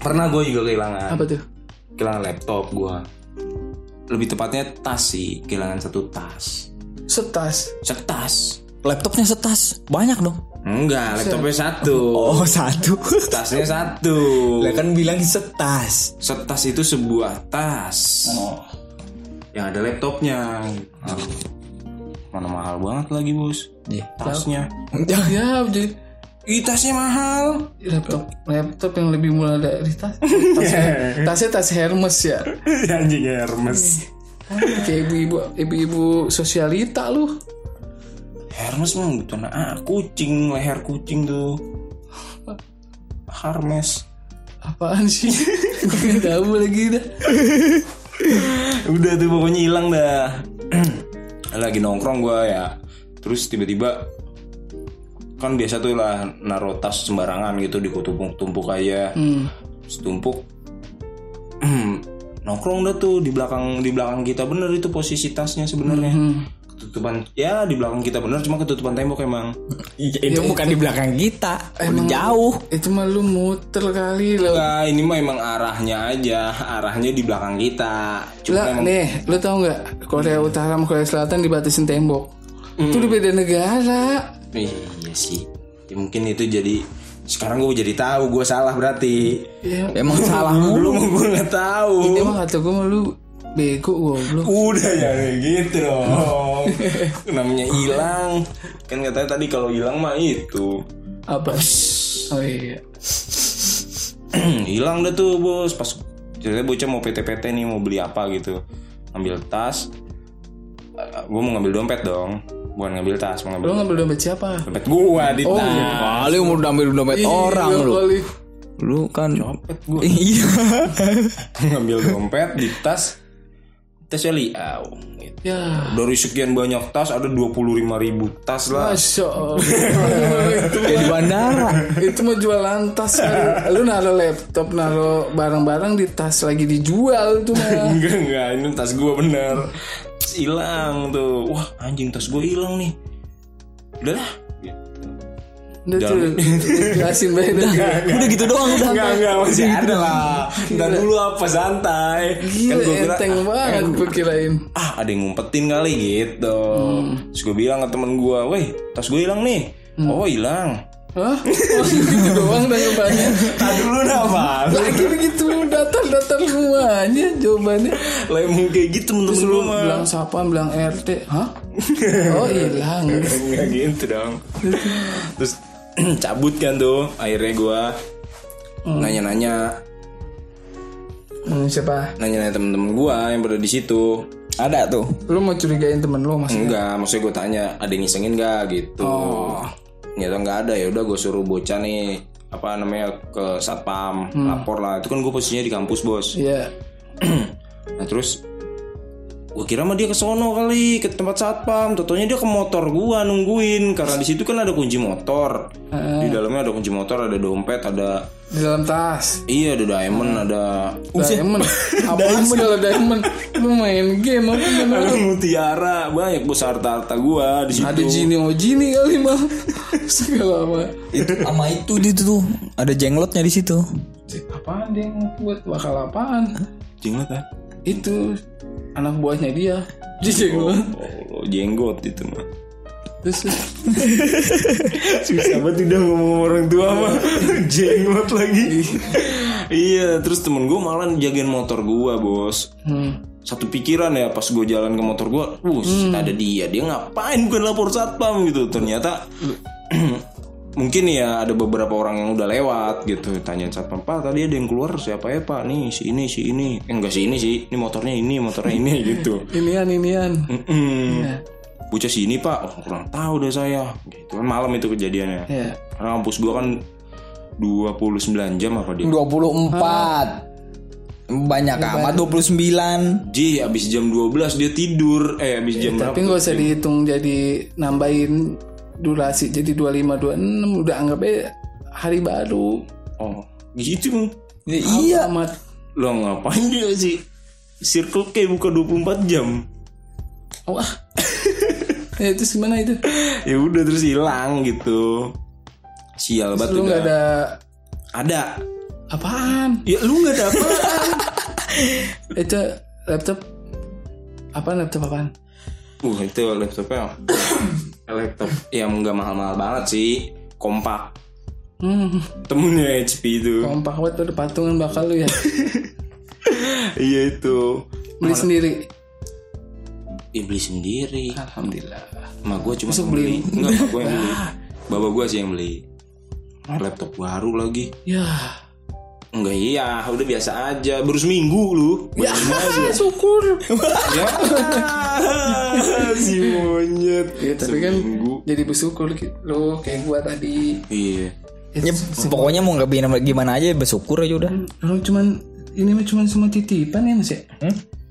Pernah gue juga kehilangan. Apa tuh? Kehilangan laptop gue. Lebih tepatnya tas sih. Kehilangan satu tas. Setas. Setas. Laptopnya setas. Banyak dong. Enggak, laptopnya satu. Oh, satu. Tasnya satu. Lah kan bilang setas. Setas itu sebuah tas. Oh. Yang ada laptopnya. Ah. Mana mahal banget lagi bos. Iya. Tasnya. [laughs] Ya jadi Ih tasnya mahal. laptop laptop yang lebih murah dari tas. Tasnya, [laughs] tasnya tas Hermes ya. [laughs] Anjing Hermes. Kayak ibu-ibu ibu-ibu sosialita lu. Hermes mah bukan ah, kucing leher kucing tuh. Hermes. Apaan sih? Gak tahu lagi dah. Udah tuh pokoknya hilang dah. [clears throat] Lagi nongkrong gua ya. Terus tiba-tiba kan biasa tuh lah naruh tas sembarangan gitu ditumpuk-tumpuk aja. Hmm. Terus tumpuk. [clears throat] nongkrong dah tuh di belakang di belakang kita bener itu posisi tasnya sebenarnya. Ketutupan ya di belakang kita bener cuma ketutupan tembok emang. itu bukan di belakang kita. Udah jauh. Itu mah lu muter kali lo. Nah, ini mah emang arahnya aja, arahnya di belakang kita. Cuma Lah emang nih, lu tau nggak Korea Utara sama Korea Selatan dibatasin tembok. Itu di beda negara. Iya sih. Ya, mungkin itu jadi sekarang gue jadi tahu gue salah berarti. Ya, Emang [laughs] salah mulu. Mah gue nggak tahu. ini mah kata gue mah lu bego goblok. Udah ya gitu dong. [laughs] Namanya hilang. Kan katanya tadi kalau hilang mah itu. Apa? Oh iya. [clears throat] hilang dah tuh bos. Pas ceritanya bocah mau PT-PT nih mau beli apa gitu. Ambil tas. Gue mau ngambil dompet dong. Bukan ngambil tas, mau Lu ngambil ngambil dompet siapa? dompet gua di tas. Kali mau ambil dompet orang Iya lu. kali. Lu kan Dompet gua. [laughs] Iya. ngambil dompet di tas tasnya liau gitu. Ya. dari sekian banyak tas ada 25.000 ribu tas lah Masya Allah. [laughs] itu, di bandara. itu mah jualan tas kali. Lu naruh laptop, naruh barang-barang di tas lagi dijual itu mah. [laughs] enggak enggak ini tas gua bener hilang tuh wah anjing tas gua hilang nih udah lah. Udah tuh, jelasin baik dah. Udah gitu doang udah. enggak enggak masih ada lah ntar dulu apa santai Gila, gua kira enteng banget gue kirain. ah ada yang ngumpetin kali gitu terus gue bilang ke temen gua weh tas gue hilang nih oh hilang Hah? Oh, gitu doang jawabannya. [laughs] Tadi dulu apa? Lagi begitu datar-datar semuanya jawabannya. Lah emang kayak gitu menurut Terus lu lu mah. bilang siapa bilang RT Hah? [laughs] Oh hilang Enggak gitu dong. [laughs] Terus [clears throat] cabut kan tuh akhirnya gua nanya-nanya Hmm, Siapa? nanya-nanya temen-temen gua yang pada di situ. Ada tuh. Lu mau curigain temen lu mas? Enggak, maksudnya gue tanya ada yang ngisengin gak gitu. Oh. Ternyata nggak ada ya udah gue suruh bocah nih apa namanya ke satpam lapor lah itu kan gue posisinya di kampus bos Iya [clears throat] nah terus Gue kira mah dia ke sono kali ke tempat satpam. Totonya dia ke motor gua nungguin karena di situ kan ada kunci motor. Di dalamnya ada kunci motor, ada dompet, ada Di dalam tas. iya ada diamond, ada Diamond. [laughs] Apa segala diamond? Lu main game apa ada mutiara banyak bos harta harta gua di situ. Ada Jini oh Jini kali mah. Segala apa? Itu sama itu di tuh ada jenglotnya di situ. Apaan dia yang buat bakal apaan? Jenglot kan? Itu anak buahnya dia. Jadi gua. Oh, jenggot itu mah. Terus Susah banget udah ngomong orang tua mah [laughs] jenglot lagi. iya, terus temen gue malah jagain motor gua bos. hmm. Satu pikiran ya pas gue jalan ke motor gua, wuh ada dia, dia ngapain bukan lapor satpam gitu. Ternyata [clears throat] mungkin ya ada beberapa orang yang udah lewat gitu tanya satpam pak tadi ada yang keluar siapa ya pak? Nih si ini si ini. Eh, enggak si ini sih ini motornya ini motornya ini [laughs] gitu. Inian inian. Mm-mm. bocah sini pak. Oh, kurang tahu deh saya. Gitu kan malam itu kejadiannya. Ya. karena kampus gua kan 29 jam apa dia? 24 banyak amat 29 Ji abis jam 12 dia tidur. Eh abis jam berapa Tapi nggak usah dihitung jadi nambahin durasi jadi 25 26 udah anggap aja hari baru. oh gitu Ya, iya Amat. lo ngapain dia sih Circle K buka 24 jam Wah. [laughs] ya itu gimana itu? ya udah terus hilang gitu sial banget Lu nggak ada ada apaan? ya lu nggak ada apaan [laughs] Itu laptop apa laptop apaan? uh itu laptopnya [coughs] laptop yang nggak mahal-mahal banget sih kompak Hmm, temennya HP itu kompak banget udah patungan bakal lu ya. [laughs] iya itu Beli sendiri. ya beli sendiri Alhamdulillah. Emak gue cuma beli. Enggak, emak gue yang [laughs] beli. Baba gue sih yang beli. Laptop baru lagi. Ya. Enggak iya, udah biasa aja. Baru seminggu lu. Ya, syukur. Ya. si monyet. Ya, tapi kan Seminggu. jadi bersyukur gitu. lo kayak gua tadi. Iya. Ya, pokoknya mau nggak gimana, gimana aja bersyukur aja udah Lo cuman ini mah cuman semua titipan ya mas ya?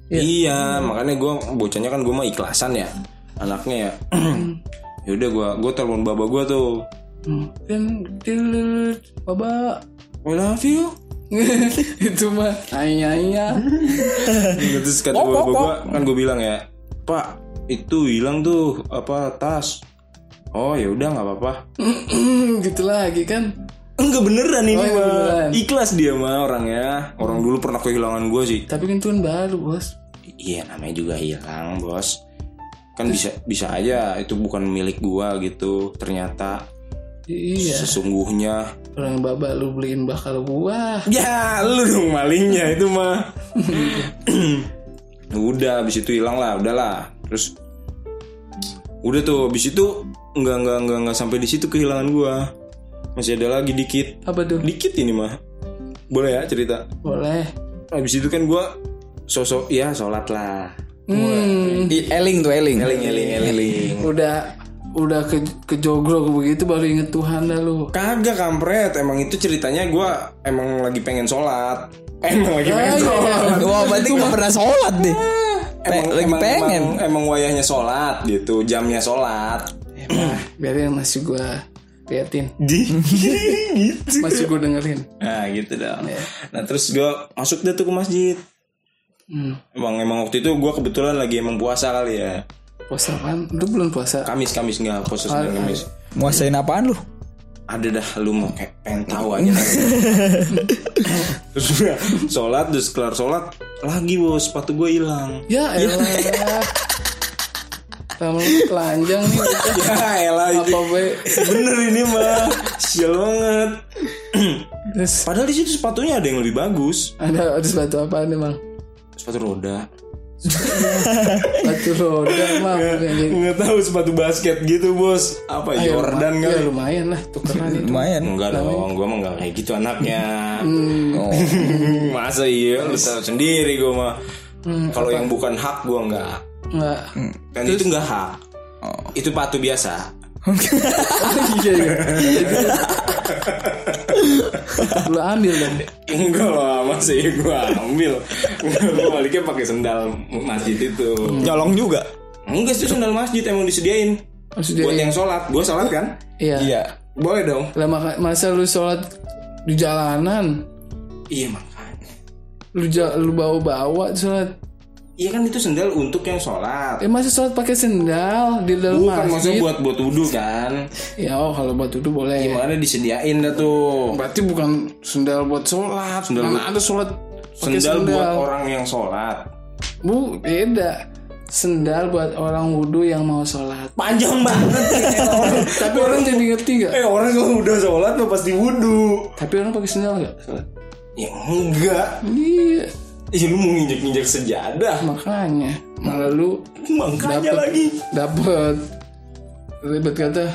Iya, makanya gue bocahnya kan gue mah ikhlasan ya. Anaknya ya. ya udah gue gue telepon baba gue tuh. Hmm. Kan til baba I love you. [laughs] itu mah ayah ayah. Terus kata gue gue kan gue bilang ya, Pak itu hilang tuh apa tas. Oh ya udah nggak apa-apa. [clears throat] gitu lagi kan. Enggak beneran ini Oh, iya, mah. beneran. Ikhlas dia mah orangnya. Orang dulu pernah kehilangan gue sih. Tapi kan itu kan baru bos. Iya namanya juga hilang bos. Kan bisa bisa aja itu bukan milik gua gitu. Ternyata Iya. sesungguhnya. Orang yang baba lu beliin bakal gua. Ya lu dong malingnya itu mah. [laughs] udah habis itu hilang lah udahlah. Terus udah tuh habis itu nggak nggak nggak nggak sampai di situ kehilangan gua. Masih ada lagi dikit. Apa tuh? Dikit ini mah. Boleh ya cerita? Boleh. Habis itu kan gua sosok ya sholat lah. Hmm. Eling tuh eling Eling eling eling. Udah udah ke kejogrok begitu baru inget Tuhan dah lu. Kagak kampret, emang itu ceritanya gua emang lagi pengen sholat. [laughs] Emang lagi pengen sholat. wah berarti nggak pernah sholat deh Emang, lagi emang, pengen. Emang, emang wayahnya sholat gitu, jamnya sholat. Biarin masih gua liatin. [laughs] Gitu. Masih gua dengerin. Nah gitu dong. Nah terus gua masuk deh tuh ke masjid. Hmm. Emang emang waktu itu gua kebetulan lagi emang puasa kali ya. Puasa kan? Lu belum puasa. Kamis Kamis nggak puasa Senin Kamis. nguasain apaan lu Ada dah lu mau kayak pengen tahu aja. [laughs] terus gua sholat terus kelar sholat lagi bos sepatu gua hilang. Ya elah. [laughs] Lama telanjang nih. ya elah ini. Apa be? bener ini mah sial banget [clears throat] Terus padahal di situ sepatunya ada yang lebih bagus ada ada sepatu apa nih bang? sepatu roda Sepatu roda mah. nggak tahu sepatu basket gitu bos. Apa Ayo, Jordan luma- ya, lumayan lah tukeran itu. lumayan. Enggak dong gue mah nggak kayak gitu anaknya. Hmm. oh. [laughs] masa iya lu tahu sendiri gue mah. Kalau yang bukan hak gue nggak. Enggak. dan itu nggak hak. [laughs] Itu patu biasa. Iya iya. [laughs] Lu ambil dong. Enggak lah masih gue ambil Gue baliknya pakai sendal masjid itu Nyolong juga. Enggak sih sendal masjid emang disediain Maksudnya Buat yang sholat Gue sholat kan iya. Iya. Boleh dong Lah masa lu sholat di jalanan, Iya makanya lu ja, lu bawa-bawa sholat. Iya kan itu sendal untuk yang sholat Eh masa sholat pakai sendal di dalam Bukan maksudnya masjid? buat buat wudhu kan Ya oh kalau buat itu boleh. Gimana disediain dah tuh Berarti bukan sendal buat sholat. Sendal Mana ada sholat pakai Sendal, sendal? buat orang yang sholat Bu, beda. Sendal buat orang wudhu yang mau sholat. Panjang banget [laughs] Tapi orang jadi ngerti gak? Eh orang kalau udah sholat mah pasti wudhu Tapi orang pakai sendal gak? Sholat. Ya enggak Iya, Ih lu mau nginjek-nginjek sejadah. Makanya. Malah lu Makanya Dapet. lagi. dapet ribet kata.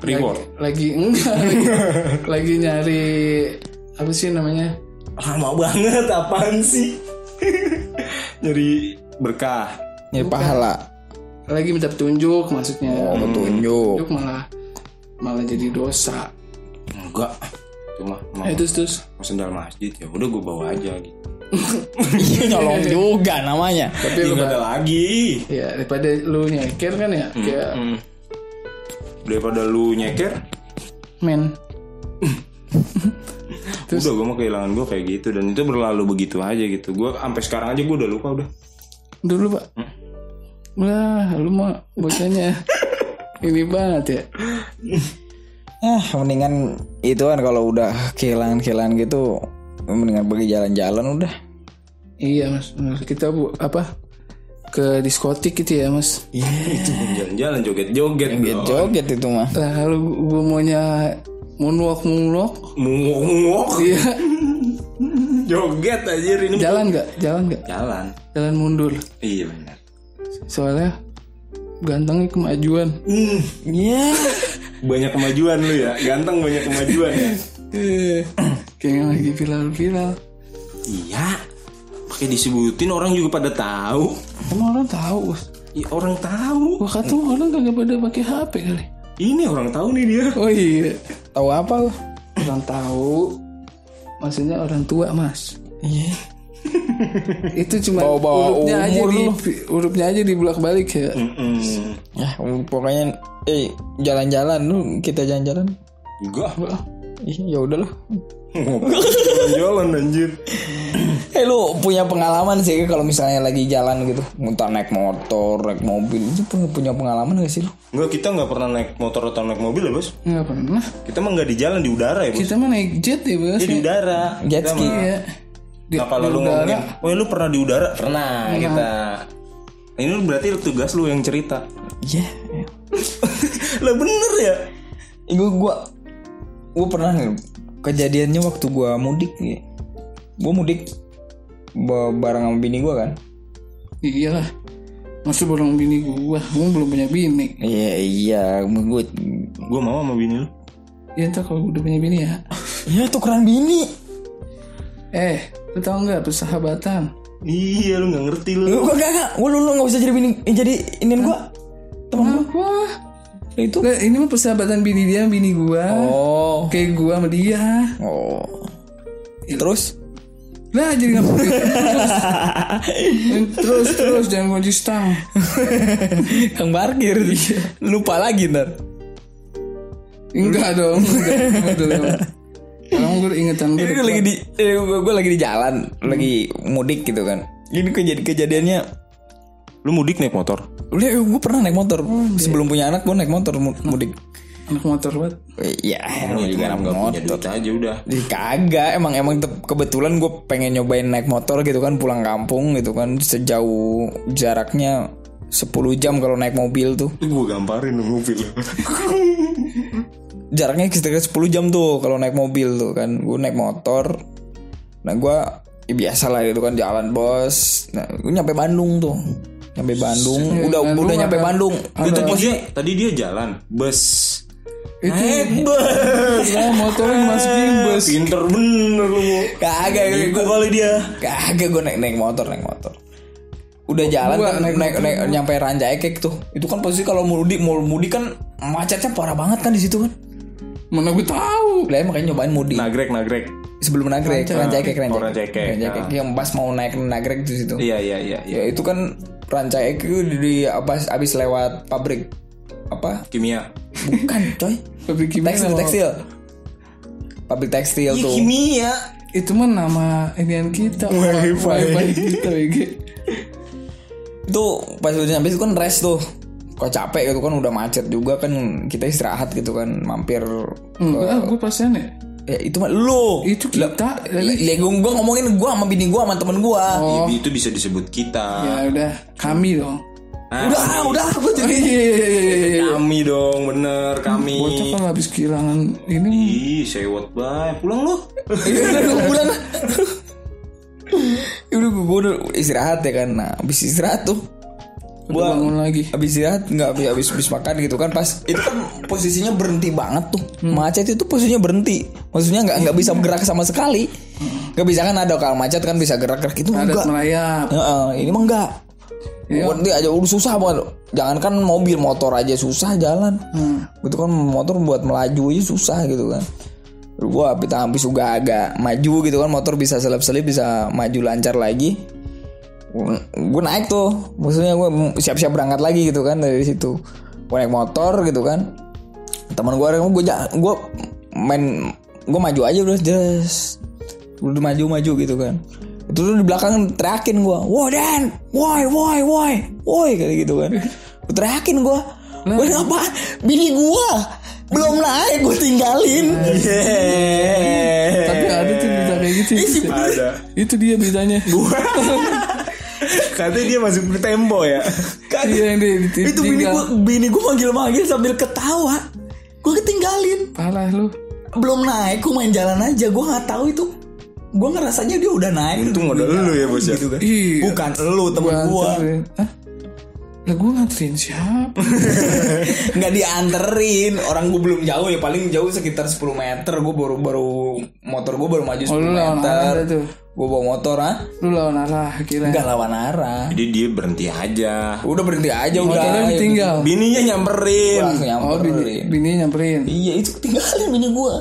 Reward. Lagi enggak. Lagi, [laughs] lagi nyari apa sih namanya? Lama banget apaan sih? Nyari berkah. Ini pahala. lagi minta petunjuk maksudnya. Oh, petunjuk. petunjuk malah malah jadi dosa. Enggak. Cuma mau eh, terus terus. Mau sendal masjid ya udah gue bawa aja gitu [laughs] Iya nyolong juga namanya. tapi lu nggak ada lagi. Ya daripada lu nyeker kan ya kayak Hmm. Daripada lu nyeker? Men. [laughs] Udah gue mau kehilangan gue kayak gitu. Dan itu berlalu begitu aja gitu. Gue sampai sekarang aja gue udah lupa udah. Dulu pak Wah, lu mah bocahnya [laughs] ini banget ya. Ah, mendingan itu kan kalau udah kehilangan-kehilangan gitu, mendingan pergi jalan-jalan udah. Iya mas, kita bu apa? Ke diskotik gitu ya mas. Iya. Itu jalan-jalan joget-joget bro. Joget itu mah. Nah, kalau gue maunya moonwalk moonwalk, Mungok-mungok. Iya. Joget aja ini jalan nggak, jalan nggak, Jalan. Jalan mundur. Iya benar Soalnya gantengnya kemajuan. Hmm, Iya. Banyak kemajuan lu ya. Ganteng banyak kemajuan ya Eh, Kayaknya lagi viral-viral. Iya Pakai disebutin orang juga pada tahu Emang orang tahu bos. Iya orang tahu Gua kata orang kagak pada pakai HP kali. Ini orang tahu nih dia Oh iya, Tahu apa lu? orang tahu. Maksudnya orang tua mas. Iya. Itu cuma Bawa-bawa hurufnya aja umur di lu. hurufnya aja dibulak balik ya. Hmm, Ya, pokoknya eh jalan-jalan lu kita jalan-jalan. Enggak Ih, ya udah Jalan anjir Eh lu punya pengalaman sih kalau misalnya lagi jalan gitu, entah naik motor, naik mobil, itu punya, punya pengalaman gak sih lu? Enggak kita nggak pernah naik motor atau naik mobil ya bos Nggak pernah. Kita mah nggak di jalan di udara ya bos Kita mah naik jet ya bos. Dia di udara Jet ski. mah- Iya. Di, Nah kalau di lu udara. ngomongin Oh lu pernah di udara? Pernah kita Ini lu berarti tugas lu yang cerita Iya. [laughs] Lah bener ya Gue gua gua pernah nih kejadiannya waktu gua mudik nih. Gua mudik ba- bareng sama bini gua kan. Iya lah. Masih belum bini gua. Gua belum punya bini. Iya iya, gue Gue mau sama bini lu Ya entar kalau udah punya bini ya. [laughs] ya tukeran bini. Eh, lu tau nggak persahabatan? Iya lu gak ngerti lu Lu gak gak, lu lu gak usah jadi bini, eh, jadi iniin gua. Temen gua. Wah, Itu. Lah, ini mah persahabatan bini dia, bini gua. Oh. Kayak gua sama dia. Oh. Terus? Lah jadi nggak terus. [laughs] terus terus jangan kunci stang. Kang parkir. Lupa lagi ntar. Enggak dong. Enggak dong. [laughs] Kalau gue ingetan gue. Ini gue lagi di, eh, gue, gue lagi di jalan, lagi mudik gitu kan. Ini kejadian kejadiannya, Lu mudik naik motor? Udah gue pernah naik motor. Sebelum punya anak gue naik motor mu- mudik. anak motor banget. Iya, emang juga anak motor. aja udah Jadi kagak, emang emang kebetulan gue pengen nyobain naik motor gitu kan pulang kampung gitu kan sejauh jaraknya 10 jam kalau naik mobil tuh. Gue gamparin mobil [laughs] Jaraknya sekitar 10 jam tuh kalau naik mobil tuh kan. Gue naik motor. Nah gue ya biasa lah gitu kan jalan bos. Nah gue nyampe Bandung tuh. Nyampe Bandung, udah Bandung udah nyampe ada- Bandung. Itu tadi dia, tadi dia jalan Bus Itu Naik [laughs] bus lah motornya masukin bus. Pinter bener lu Kagak Gue kali dia Kagak gue naik naik motor naik motor. Udah jalan Gua kan naik naik, naik, nyampe Rancaikek tuh. Itu kan posisi kalau mau mudik mau mudik kan macetnya parah banget kan di situ kan. Mana gue tahu. Lah makanya nyobain mudik. Nagrek nagrek. Sebelum nagrek, rancakek, Oh, rancakek. Rancakek, Rancakek. Yang pas mau naik nagrek di situ. Iya iya iya. iya. Ya itu kan rancakek itu di, di apa abis lewat pabrik apa? Kimia. Bukan, [laughs] coy. Pabrik kimia Tekstil, tekstil. Pabrik tekstil Iya tuh. kimia. Itu mah nama inian kita. Wifi kita WG. Itu pas udah nyampe itu kan rest tuh. Kok capek gitu kan udah macet juga kan kita istirahat gitu kan mampir Enggak, gue pasian ya. Ya itu mah lu Itu kita. Ya gue ngomongin gue sama bini gue sama temen gue Oh. Itu bisa disebut kita. Ya udah, kami dong. Ah, Udah udah gue Oh, jadi iya, iya, iya, iya, iya. kami dong, bener kami. Bocah kalau habis kehilangan ini Ih, sewot bay. Pulang lu. Iya udah lah. [laughs] Ya udah gue udah istirahat ya kan. Nah, habis istirahat tuh udah bangun lagi. habis istirahat nggak habis, habis habis makan gitu kan. Pas itu kan posisinya berhenti banget tuh. Macet itu posisinya berhenti. Maksudnya nggak nggak bisa bergerak sama sekali. Nggak bisa kan ada kalau macet kan bisa gerak gerak itu Ada enggak. merayap. Heeh, ini mah enggak. Iya. Berarti aja udah susah banget Jangankan mobil motor aja susah jalan. Hmm. Itu kan motor buat melaju aja susah gitu kan. Gua habis habis juga agak maju gitu kan Motor bisa selip-selip bisa maju lancar lagi Gue naik tuh. Maksudnya gue siap-siap berangkat lagi gitu kan Dari situ. Gue naik motor gitu kan. Teman gue gue gue main gue maju aja udah just udah maju-maju gitu kan. Itu tuh di belakang teriakin gue wah Dan woi woi woi woi kayak gitu kan. Gue teriakin gue gue ngapa bini gue belum naik gue tinggalin. Tapi ada tuh berita kayak gitu. Ada. Itu dia beritanya. [laughs] Katanya dia masuk ke tempo ya. Iya yang dia itu bini gue bini gue manggil-manggil sambil ketawa gue ketinggalin Parah lu. belum naik gue main jalan aja gue nggak tahu itu gue ngerasanya dia udah naik Untung modal lu ya bos ya. gitu kan Iya. bukan lu temen Gua gue? Lah gue nganterin siapa? [laughs] nggak dianterin orang gue belum jauh ya paling jauh sekitar 10 meter gue baru baru motor gue baru maju 10 Oh, meter gue bawa motor ah Lu lawan arah kira. nggak lawan arah Jadi dia berhenti aja. udah berhenti aja udah Motornya ayo. ditinggal. Bininya nyamperin. langsung Oh bini, nyamperin bini nyamperin. iya itu ketinggalin bini gue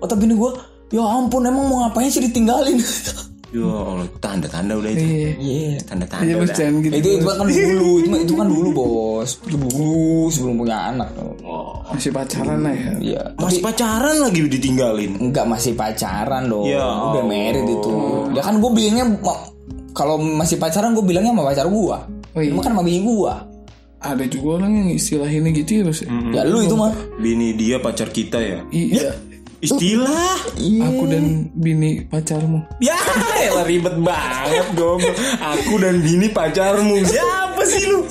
kata bini gue ya ampun emang mau ngapain sih ditinggalin [laughs] Yo, Allah, tanda-tanda udah itu. Iya. iya Tanda-tanda Iya bos udah. gitu. itu itu kan dulu itu, itu kan dulu bos itu dulu sebelum punya anak Masih pacaran lah ya. iya Masih pacaran lagi ditinggalin. Enggak masih pacaran dong Ya Udah married itu Ya kan gue bilangnya Kalau masih pacaran gue bilangnya sama pacar gue Oh, iya. Cuma kan sama bini gue Ada juga orang yang istilahinnya gitu ya bos. ya? Ya lu itu mah Bini dia pacar kita ya. Iya. Istilah. Aku dan bini pacarmu. Ya, elah ribet banget dong. Aku dan bini pacarmu. Siapa sih lu?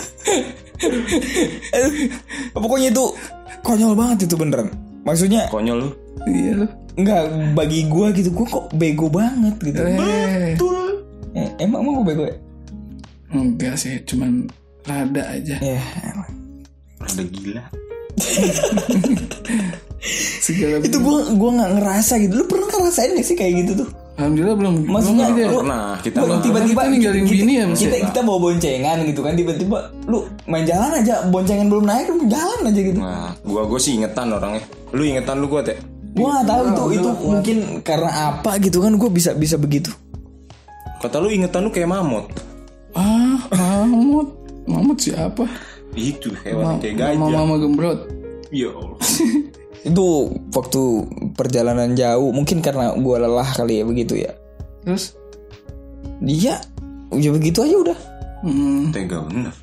Pokoknya itu Konyol banget itu beneran Maksudnya Konyol lu. Iya lu. Enggak bagi gue gitu Gue kok bego banget gitu Eh, Eh, Emang emang gue bego ya? enggak sih, cuman rada aja. Ya emang Rada gila. [laughs] Segala Itu gue gua gak ngerasa gitu Lu pernah ngerasain gak sih kayak gitu tuh? Alhamdulillah belum. Maksudnya belum ada. Pernah kita Lu tiba-tiba Kita ninggalin kita, bini ya, kita, ya? kita bawa boncengan gitu kan tiba-tiba lu main jalan aja boncengan belum naik lu jalan aja gitu Nah, gua gua sih ingetan orangnya. Lu ingetan lu gua teh. Gua gak tahu itu itu mungkin karena apa gitu kan gue bisa bisa begitu. Kata lu ingetan lu kayak mamut. Ah, mamut. Mamut siapa? Itu hewan kayak Mama gajah. mama gembrot. Ya Allah. [laughs] Itu waktu perjalanan jauh mungkin karena gua lelah kali ya begitu ya. Terus Dia ya begitu aja udah. hmm, Tega bener.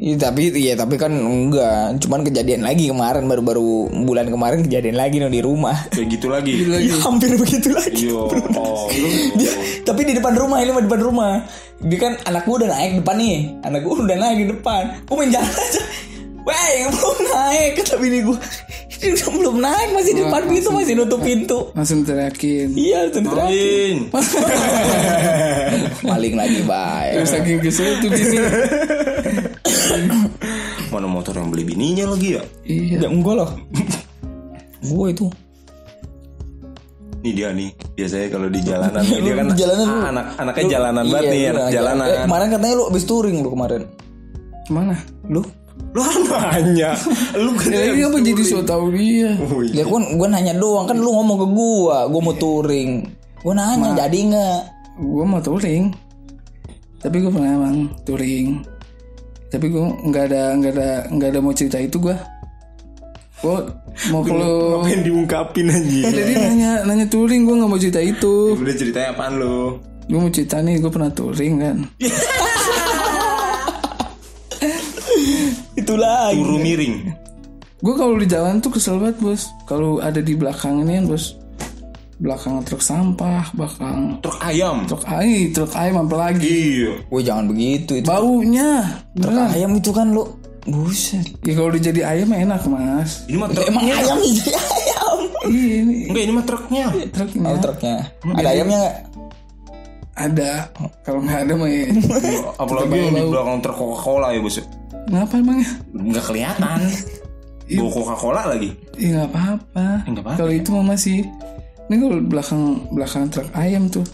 Iya tapi iya tapi kan enggak, cuman kejadian lagi kemarin baru-baru bulan kemarin kejadian lagi no di rumah. Kayak gitu lagi. Ya, hampir begitu lagi. Yo, oh, Dia, tapi di depan rumah ini mah di depan rumah. Dia kan anak gua udah naik depan nih. Anak gua udah naik di depan. Gua main jalan aja. Weh, belum naik kata bini gua. Belum naik masih di depan pintu masih nutup pintu. langsung teriakin. Iya, itu Maling. [laughs] Maling lagi, baik. Terus saking kesel tuh bini. [laughs] Mana motor yang beli bininya lagi ya? iya. Ya enggak lah. gua itu. Nih dia nih. Biasanya kalau di jalanan nih, dia kan Di jalanan ah, anak anaknya jalanan banget Iya, nih, anak jalanan. Eh, kemarin katanya lu abis touring lu kemarin. Ke mana? Lu Lu kan nanya. Lu kan Ya ini apa jadi so tau dia? Oh, iya. Ya gua gua nanya doang kan lu ngomong ke gua, gua mau touring. Gua nanya jadi nggak? Gue mau touring, tapi gue pernah emang touring. Tapi gue nggak ada nggak ada nggak ada mau cerita itu gue. Gue mau Apa yang diungkapin anjing? jadi nanya nanya touring gue nggak mau cerita itu. Udah ceritanya apaan lu? Gue mau cerita nih gue pernah touring kan. [laughs] Itulah. Turu miring. Gue kalau di jalan tuh kesel banget bos. Kalau ada di belakang ini kan bos. Belakang truk sampah, belakang Truk ayam. truk ayam, truk ayam apa lagi? Iya. Woi jangan begitu itu. Baunya, beneran. Ayam itu kan lu buset. Ya kalau udah jadi ayam enak mas. Ini mah truk. Emang ayam itu ayam. Iya ini Enggak, ini mah truknya. truknya Oh truknya. Ada ayamnya nggak? ada. Kalau nggak ada mah ya. Apalagi yang di belakang truk Coca-Cola ya, Bos. Ngapa emangnya? Enggak kelihatan. Bawa Coca-Cola lagi. Iya nggak apa-apa. nggak apa-apa. Kalau itu mah masih. Ini kalau belakang belakang truk ayam tuh,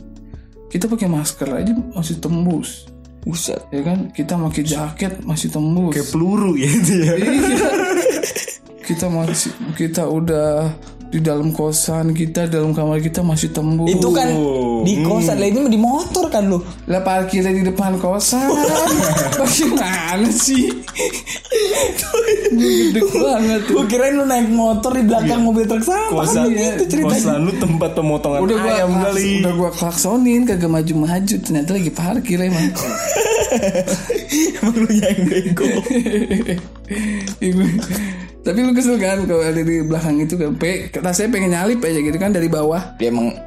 kita pakai masker aja masih tembus. Buset. Ya kan? Kita pakai jaket masih tembus. Kayak peluru ya itu ya. Iya. kita masih kita udah di dalam kosan kita dalam kamar kita masih tembus. Itu kan di kosan lah ini mah di motor kan lu. lah parkirnya di depan kosan. [laughs] Bagaimana sih? Gede banget tuh. Gue kirain lu naik motor di belakang mobil truk sampah. Kosan, Kan gitu ceritanya. kosan lu tempat pemotongan Udah gua ayam kali. udah gua klaksonin kagak maju-maju ternyata lagi parkir emang. [laughs] Emang lu yang bego. Tapi lu kesel kan kalau ada di belakang itu kan. Pe, rasanya pengen nyalip aja gitu kan dari bawah. Dia emang [laughs]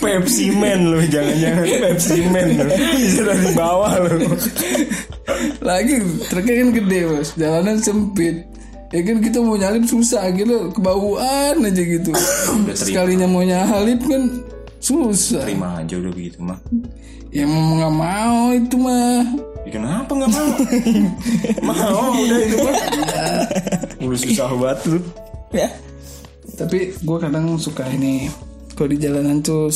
Pepsi Man lu jangan-jangan Pepsi Man lu. Bisa dari bawah lu. [laughs] Lagi truknya kan gede bos, jalanan sempit. Ya kan kita mau nyalip susah gitu, kebauan aja gitu. [coughs] Sekalinya mau nyalip kan susah. Terima aja udah begitu mah. Ya mau nggak mau itu mah. Ya, kenapa nggak mau? [laughs] mau udah itu mah. Udah susah banget lu. ya. Tapi gue kadang suka ini kalau di jalanan tuh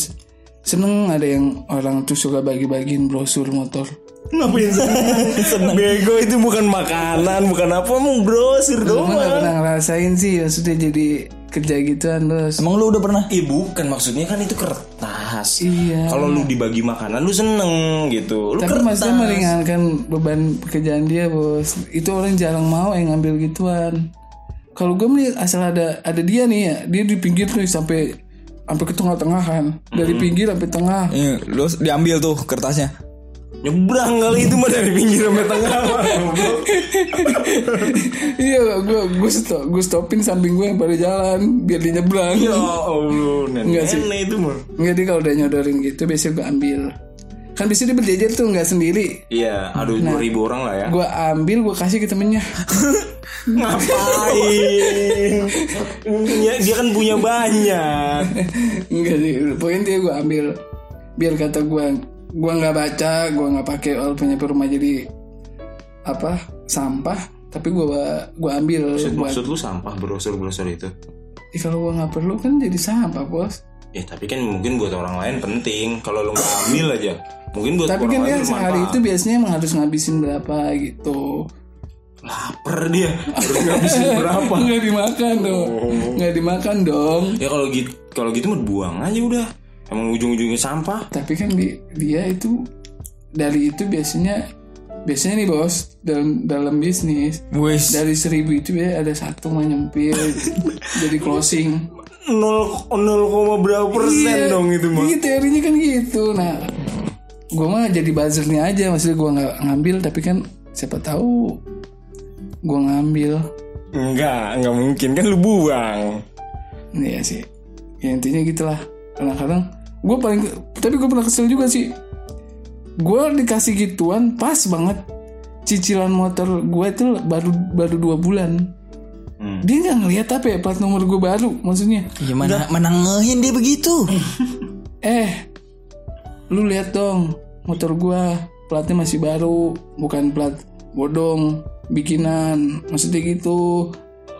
seneng ada yang orang tuh suka bagi-bagiin brosur motor. Ngapain [laughs] seneng? Bego itu bukan makanan, bukan apa, mau brosur Emang doang. gak pernah ngerasain sih maksudnya jadi kerja gituan bos. Emang lu udah pernah? Eh bukan maksudnya kan itu kertas. Iya. Kalau lu dibagi makanan lu seneng gitu. Lu Tapi kertas. maksudnya meringankan beban pekerjaan dia bos. Itu orang jarang mau yang ngambil gituan. Kalau gue melihat asal ada ada dia nih ya, dia di pinggir tuh sampai sampai ke tengah-tengahan. Dari pinggir sampai tengah. Iya, lu diambil tuh kertasnya. Nyebrang kali itu mah dari pinggir sampai tengah. iya, gue gue stop, gue stopin samping gue yang pada jalan biar dia nyebrang. ya Allah, Enggak sih. itu mah. Enggak dia kalau udah nyodorin gitu biasanya gue ambil. Kan biasanya dia berjejer tuh nggak sendiri. Iya, aduh dua ribu orang lah ya. Gue ambil, gue kasih ke temennya. [laughs] Ngapain? Punya, dia kan punya banyak. Enggak sih, pokoknya dia gue ambil biar kata gue gue nggak baca, gue nggak pakai walaupun nyampe rumah jadi apa sampah, tapi gue gue ambil Maksud, buat maksud lu sampah brosur-brosur itu? Ih, kalau gue nggak perlu kan jadi sampah bos. Ya tapi kan mungkin buat orang lain penting. Kalau lu nggak ambil aja, mungkin buat Tapi orang kan dia lain sehari itu biasanya emang harus ngabisin berapa gitu. lapar dia. Harus ngabisin [laughs] berapa? Nggak dimakan dong, nggak dimakan dong. Ya kalau gitu kalau gitu mah buang aja udah. Emang ujung-ujungnya sampah. Tapi kan di- dia itu dari itu biasanya biasanya nih bos dalam dalam bisnis Wes. dari seribu itu ya ada satu mah nyempil [laughs] jadi closing nol nol koma berapa persen dong itu mah. Iya teorinya kan gitu. Nah, gue mah jadi buzzernya aja, maksudnya gue nggak ngambil, tapi kan siapa tahu gue ngambil. Enggak, enggak mungkin kan lu buang. Iya sih. Ya intinya gitulah. Kadang-kadang gue paling, tapi gue pernah kesel juga sih. Gue dikasih gituan pas banget. Cicilan motor gue itu baru baru dua bulan. Hmm. Dia nggak ngeliat apa ya plat nomor gue baru, maksudnya. Ya mana mana ngehin dia begitu. [laughs] Eh, lu lihat dong motor gua platnya masih baru, bukan plat bodong bikinan. Maksudnya gitu.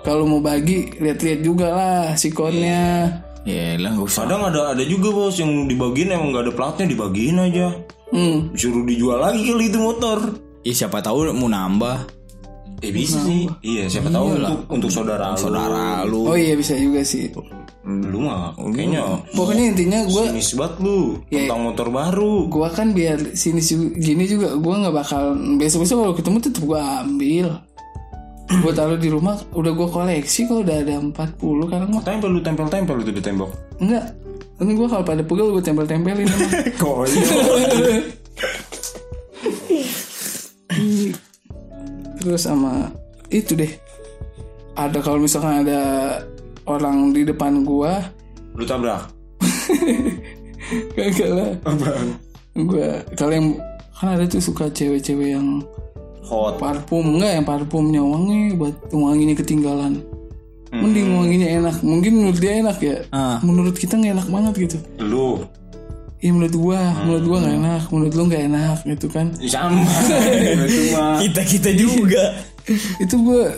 Kalau mau bagi, lihat-lihat juga lah sikonnya. Ya lah gak usah. Kadang ada ada juga bos yang dibagiin emang nggak ada platnya dibagiin aja. Hmm. Disuruh dijual lagi kali itu motor. Ya siapa tahu mau nambah Eh bisa sih. Iya, siapa tahu untuk untuk saudara lu. saudara lu. Oh iya bisa juga sih. Lu mah kayaknya Pokoknya intinya gue sinis banget lu tentang motor baru. gua kan biar sini su- gini juga gua nggak bakal besok-besok kalau ketemu tetap gua ambil gua taruh di rumah udah gua koleksi kalau udah ada 40 karena mah. Tempel lu tempel-tempel itu di tembok. enggak. Ini gua kalau pada pegel gua tempel-tempelin. Emang. [laughs] Kok terus sama itu deh. Ada kalau misalkan ada orang di depan gua. Lu tabrak. [laughs] kagak lah. Gua kalau yang kan ada tuh suka cewek-cewek yang Hot. parfum enggak yang parfumnya wangi buat wanginya ketinggalan mending wanginya enak mungkin menurut dia enak ya Ah. menurut kita nggak enak banget gitu Lu. Iya menurut gua, menurut gua nggak enak, menurut lu nggak enak gitu kan. Sama. [laughs] itu mah. Kita kita juga. Itu gua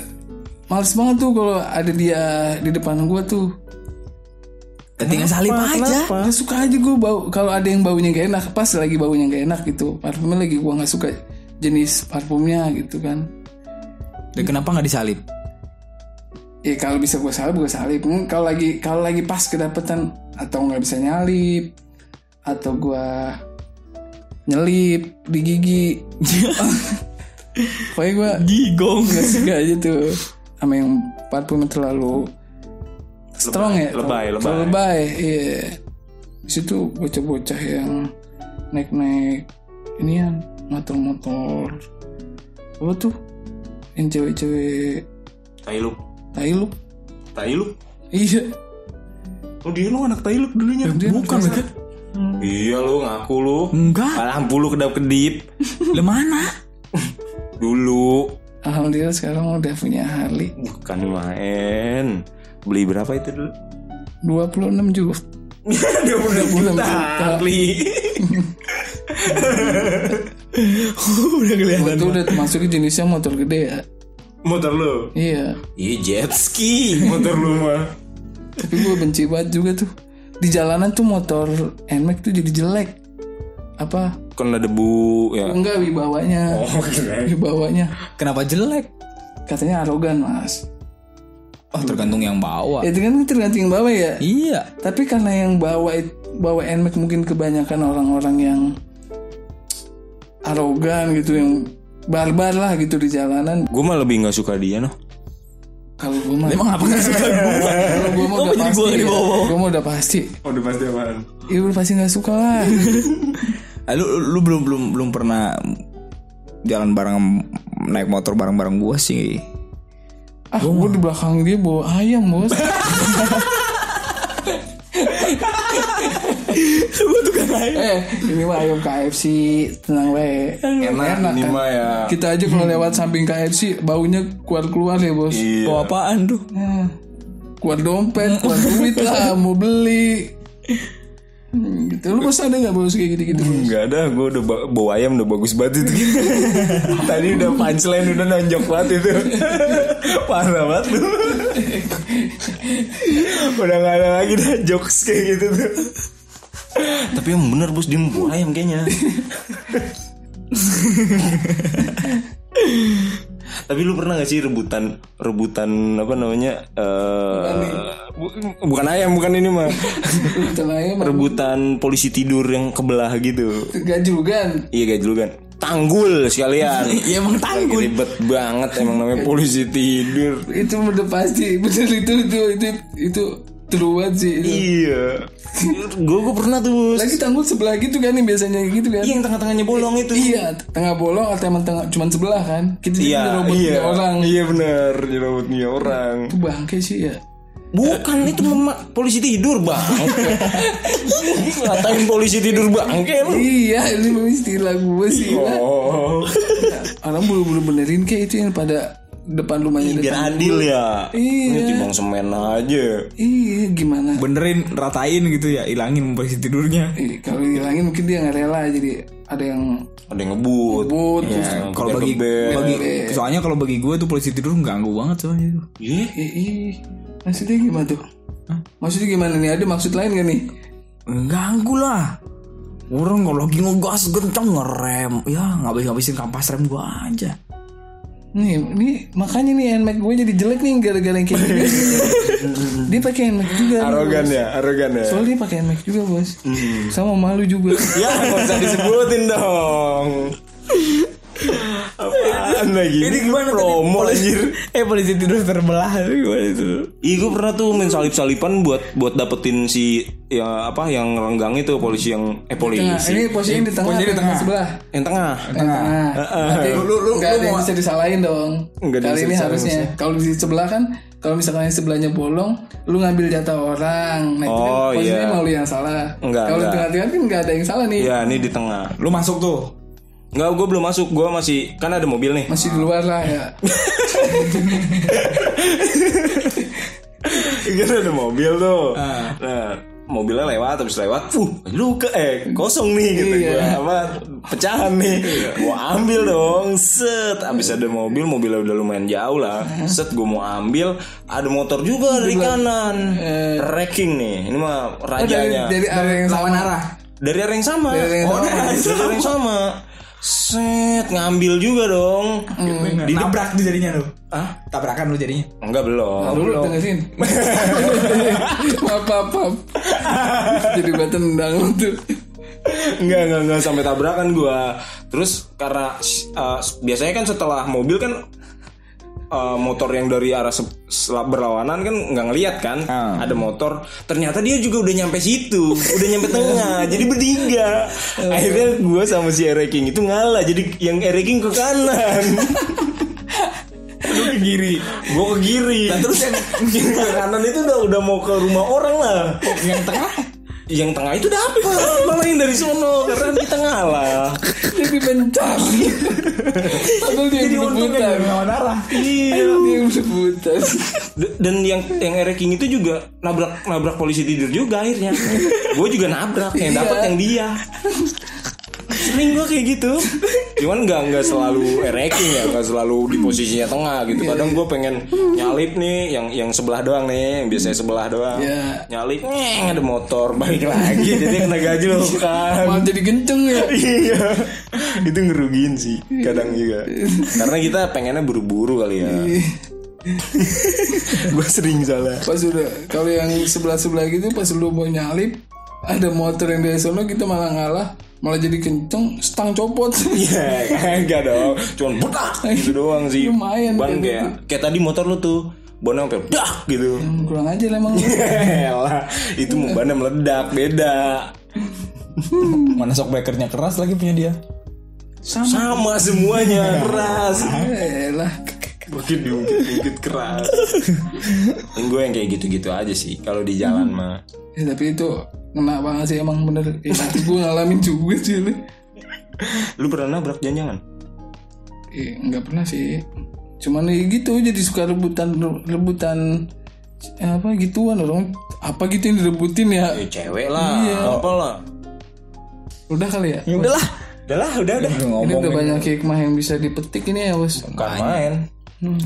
males banget tuh kalau ada dia di depan gua tuh. Tinggal salip aja. Nggak suka aja gua bau kalau ada yang baunya gak enak, pas lagi baunya gak enak gitu. Parfumnya lagi gua nggak suka jenis parfumnya gitu kan. Dan kenapa nggak disalip? Ya kalau bisa gua salip gua salip. Kalau lagi kalau lagi pas kedapetan atau nggak bisa nyalip atau gua nyelip di gigi. [laughs] Pokoknya gua Gigong. nggak suka aja tuh sama yang parfumnya terlalu strong ya lebay, Terlalu- lebay. terlalu lebay iya di situ bocah-bocah yang naik-naik ini ya motor-motor apa tuh yang cewek-cewek Tai lu. Thailand Tai lu. iya Oh dia lu anak tai lu dulunya. Dia Bukan anak mereka. Iya lu ngaku lu. Enggak. Lampu lu kedap-kedip. [laughs] Lah mana? Dulu. Alhamdulillah sekarang udah punya Harley Bukan main. Beli berapa itu dulu? 26 [laughs] juta 26 juta. Harley. [laughs] [laughs] Udah kelihatan. itu udah termasuk jenisnya motor gede ya Motor lu. iya Iya jet ski [laughs] motor lu mah. tapi gue benci banget juga tuh di jalanan tuh motor NMAX tuh jadi jelek apa Kena debu ya. enggak wibawanya Oh, wibawanya Kenapa jelek? katanya arogan mas Oh tergantung yang bawa. ya kan tergantung yang bawa ya Iya. tapi karena yang bawa bawa NMAX mungkin kebanyakan orang-orang yang arogan gitu yang barbar lah gitu di jalanan Gue mah lebih nggak suka dia noh. kalau gue mah Emang apa nggak suka gua? kalau gue mah udah pasti ya. gue mah udah pasti Oh, udah pasti apaan? Iya udah pasti nggak suka lah [laughs] Ah, lu, lu belum belum belum pernah jalan bareng naik motor bareng-bareng gua sih. ah gue di belakang dia bawa ayam bos [laughs] [laughs] gua tukang ayam. eh ini mah ayam KFC tenang we Enak, ini kan? mah ya. kita aja kalau lewat samping KFC baunya keluar keluar ya bos Iya. Bawa apaan tuh? Hmm. keluar dompet keluar duit lah [laughs] mau beli Hmm, gitu lu masa ada nggak bos kayak gitu gitu Enggak ada, gue udah ba- bawa ayam udah bagus banget itu. [laughs] Tadi udah punchline udah nonjok banget itu. Parah banget lu. udah gak ada lagi dah jokes kayak gitu tuh. Tapi yang bener bos dia mau bawa ayam kayaknya. Tapi lu pernah gak sih rebutan rebutan apa namanya? eh bu- bukan ayam, bukan ini mah. Rebutan polisi tidur yang kebelah gitu. gajugan Iya kan Tanggul sekalian [laughs] Iya emang tanggul. Ribet banget emang namanya polisi tidur itu udah pasti bener itu itu itu itu true banget sih itu. Iya Gue gue pernah tuh lagi tanggul sebelah gitu kan yang biasanya gitu kan Iya yang tengah-tengahnya bolong itu Iya, tengah bolong atau emang tengah cuman sebelah kan? Kita jadi Iya nyerobot iya orang. Iya bener Nyerobotnya orang Itu bangke sih ya. Bukan itu mema- polisi tidur bang [laughs] Ngatain polisi tidur bangke lu iya, ini memang istilah gue sih. Oh Orang buru-buru benerin kayak itu yang pada depan rumahnya Biar depan. adil ya Iya. Ini timbang semen aja Iya, gimana? Benerin ratain gitu ya, ilangin posisi tidurnya. Eh, kalau dihilangin mungkin dia nggak rela jadi ada yang Ada yang ngebut bot Ya, Kalau biar bagi, bagi soalnya kalau bagi gue tuh polisi tidur ganggu banget soalnya itu. Iya ih, maksudnya gimana tuh? Maksudnya gimana nih? Ada maksud lain gak nih? Ganggu lah. Orang kalau lagi ngegas kenceng ngerem, ya ngabis ngabisin kampas rem gua aja. Nih, nih makanya nih NMAX gue jadi jelek nih gara-gara yang kayak gini. [laughs] dia pakai NMAX juga. Arogan ya, arogan ya. Soalnya dia pakai NMAX juga bos. Sama malu juga. Ya, nggak usah disebutin dong. [laughs] Apaan lagi? Ini gimana promo anjir? Eh polisi tidur terbelah gimana itu? Iya gue pernah tuh main salip-salipan buat buat dapetin si ya apa yang renggang itu polisi yang eh polisi Nah, ini posisinya di tengah, Posisinya di tengah tengah. sebelah. yang tengah. Tengah. Nanti Lu- lu- lu ada yang mau- bisa disalahin dong. Nggak ada Kali yang ini bisa harusnya. Kalau di sebelah kan, kalau misalkan yang sebelahnya bolong, lu ngambil jatah orang. Nah itu kan Oh, posisinya iya. mau lu yang salah. Enggak, Kalau di enggak. tengah-tengah kan nggak ada yang salah nih. Ya ini di tengah. Lu masuk tuh. Enggak, gue belum masuk. Gue masih kan ada mobil nih. Masih di luar lah ya. [laughs] Kan ada mobil tuh. Nah, mobilnya lewat habis lewat, uh, luka eh kosong nih gitu Iya. gua apa pecahan nih. Gua ambil dong, set. Habis ada mobil, mobilnya udah lumayan jauh lah. Set gua mau ambil, ada motor juga dari kanan. Wrecking nih. Ini mah Oh, dari, rajanya. dari arah yang sama. arah. Dari arah yang sama. Dari arah yang oh, sama. dari arah yang sama. Set, ngambil juga dong. Di nabrak di jadinya lu. Ah, Tabrakan lu jadinya. enggak belum. Dulu tegasin. [laughs] Maaf, maaf, maaf. Jadi gua tendang tuh. Enggak, enggak, enggak sampai tabrakan gua. Terus karena uh, biasanya kan setelah mobil kan uh, motor yang dari arah berlawanan kan nggak ngeliat kan? Ah. ada motor. Ternyata dia juga udah nyampe situ udah nyampe tengah [laughs] jadi bertiga. Akhirnya gua sama si Ereking itu ngalah jadi yang Ereking ke kanan. [laughs] Lu ke kiri gua ke kiri. Terus yang, [laughs] yang ke kanan itu udah udah mau ke rumah orang lah. Yang tengah yang tengah itu dapat malah yang dari sono karena kita ngalah Jadi mencari. Padahal dia yang berputar. lawan arah. iya Dia. D- dan yang yang Ereking itu juga nabrak nabrak polisi tidur juga akhirnya gue juga nabrak yang dapat yang dia sering gue kayak gitu. [laughs] Cuman nggak nggak selalu Ereking ya nggak selalu di posisinya tengah gitu. Kadang gue pengen nyalip nih yang yang sebelah doang nih yang biasanya sebelah doang. Iya. nyalip nyeng ada motor balik lagi. Jadi kena gaji loh kan Malah jadi kenceng ya. [laughs] iya. Itu ngerugiin sih kadang juga. Karena kita pengennya buru-buru kali ya. [laughs] Gue sering salah. Pas udah kalau yang sebelah-sebelah gitu pas lu mau nyalip ada motor yang dari sono kita malah ngalah malah jadi kenceng stang copot Iya, [laughs] enggak dong. Cuman budak gitu doang sih. Lumayan Ban kayak kayak kayak tadi motor lu tuh. Ban sampai dah gitu. kurang aja [laughs] lah emang Elah, itu mau bannya meledak beda. Mana sok breakernya keras lagi punya dia. Sama semuanya [laughs] keras. Lah Makin diungkit-ungkit keras. [laughs] gue yang kayak gitu-gitu aja sih kalau di jalan mah. ya, tapi itu kena banget sih emang bener ya, gue ngalamin juga sih lu Lu pernah nabrak jangan? eh, nggak pernah sih cuman ya gitu jadi suka rebutan rebutan apa gituan orang apa gitu yang direbutin ya Ya cewek lah, apa lah. udah kali ya Ya udahlah. Udah lah, udah udah. ini udah banyak hikmah yang bisa dipetik ini ya bos Bukan main.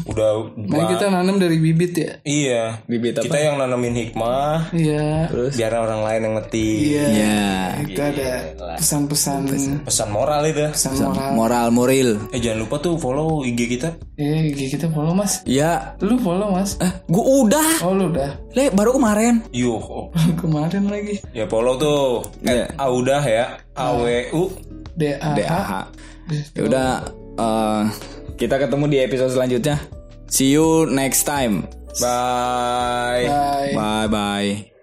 Udah Main kita nanam dari bibit ya Iya, Bibit apa? kita yang nanamin hikmah, iya biar orang lain yang ngetik. iya Ya. itu ada pesan-pesan Pesan moral itu. pesan moral Moral moral. Eh jangan lupa tuh follow IG kita. eh kita follow mas Ya. lu follow mas Eh, gua udah. oh lu udah Le, baru kemarin. Yo, oh. [laughs] kemarin lagi ya follow tuh. Iya. Eh, Audah ya. A W U. D A H. Ya udah eh, kita ketemu di episode selanjutnya. See you next time. Bye. Bye. Bye bye.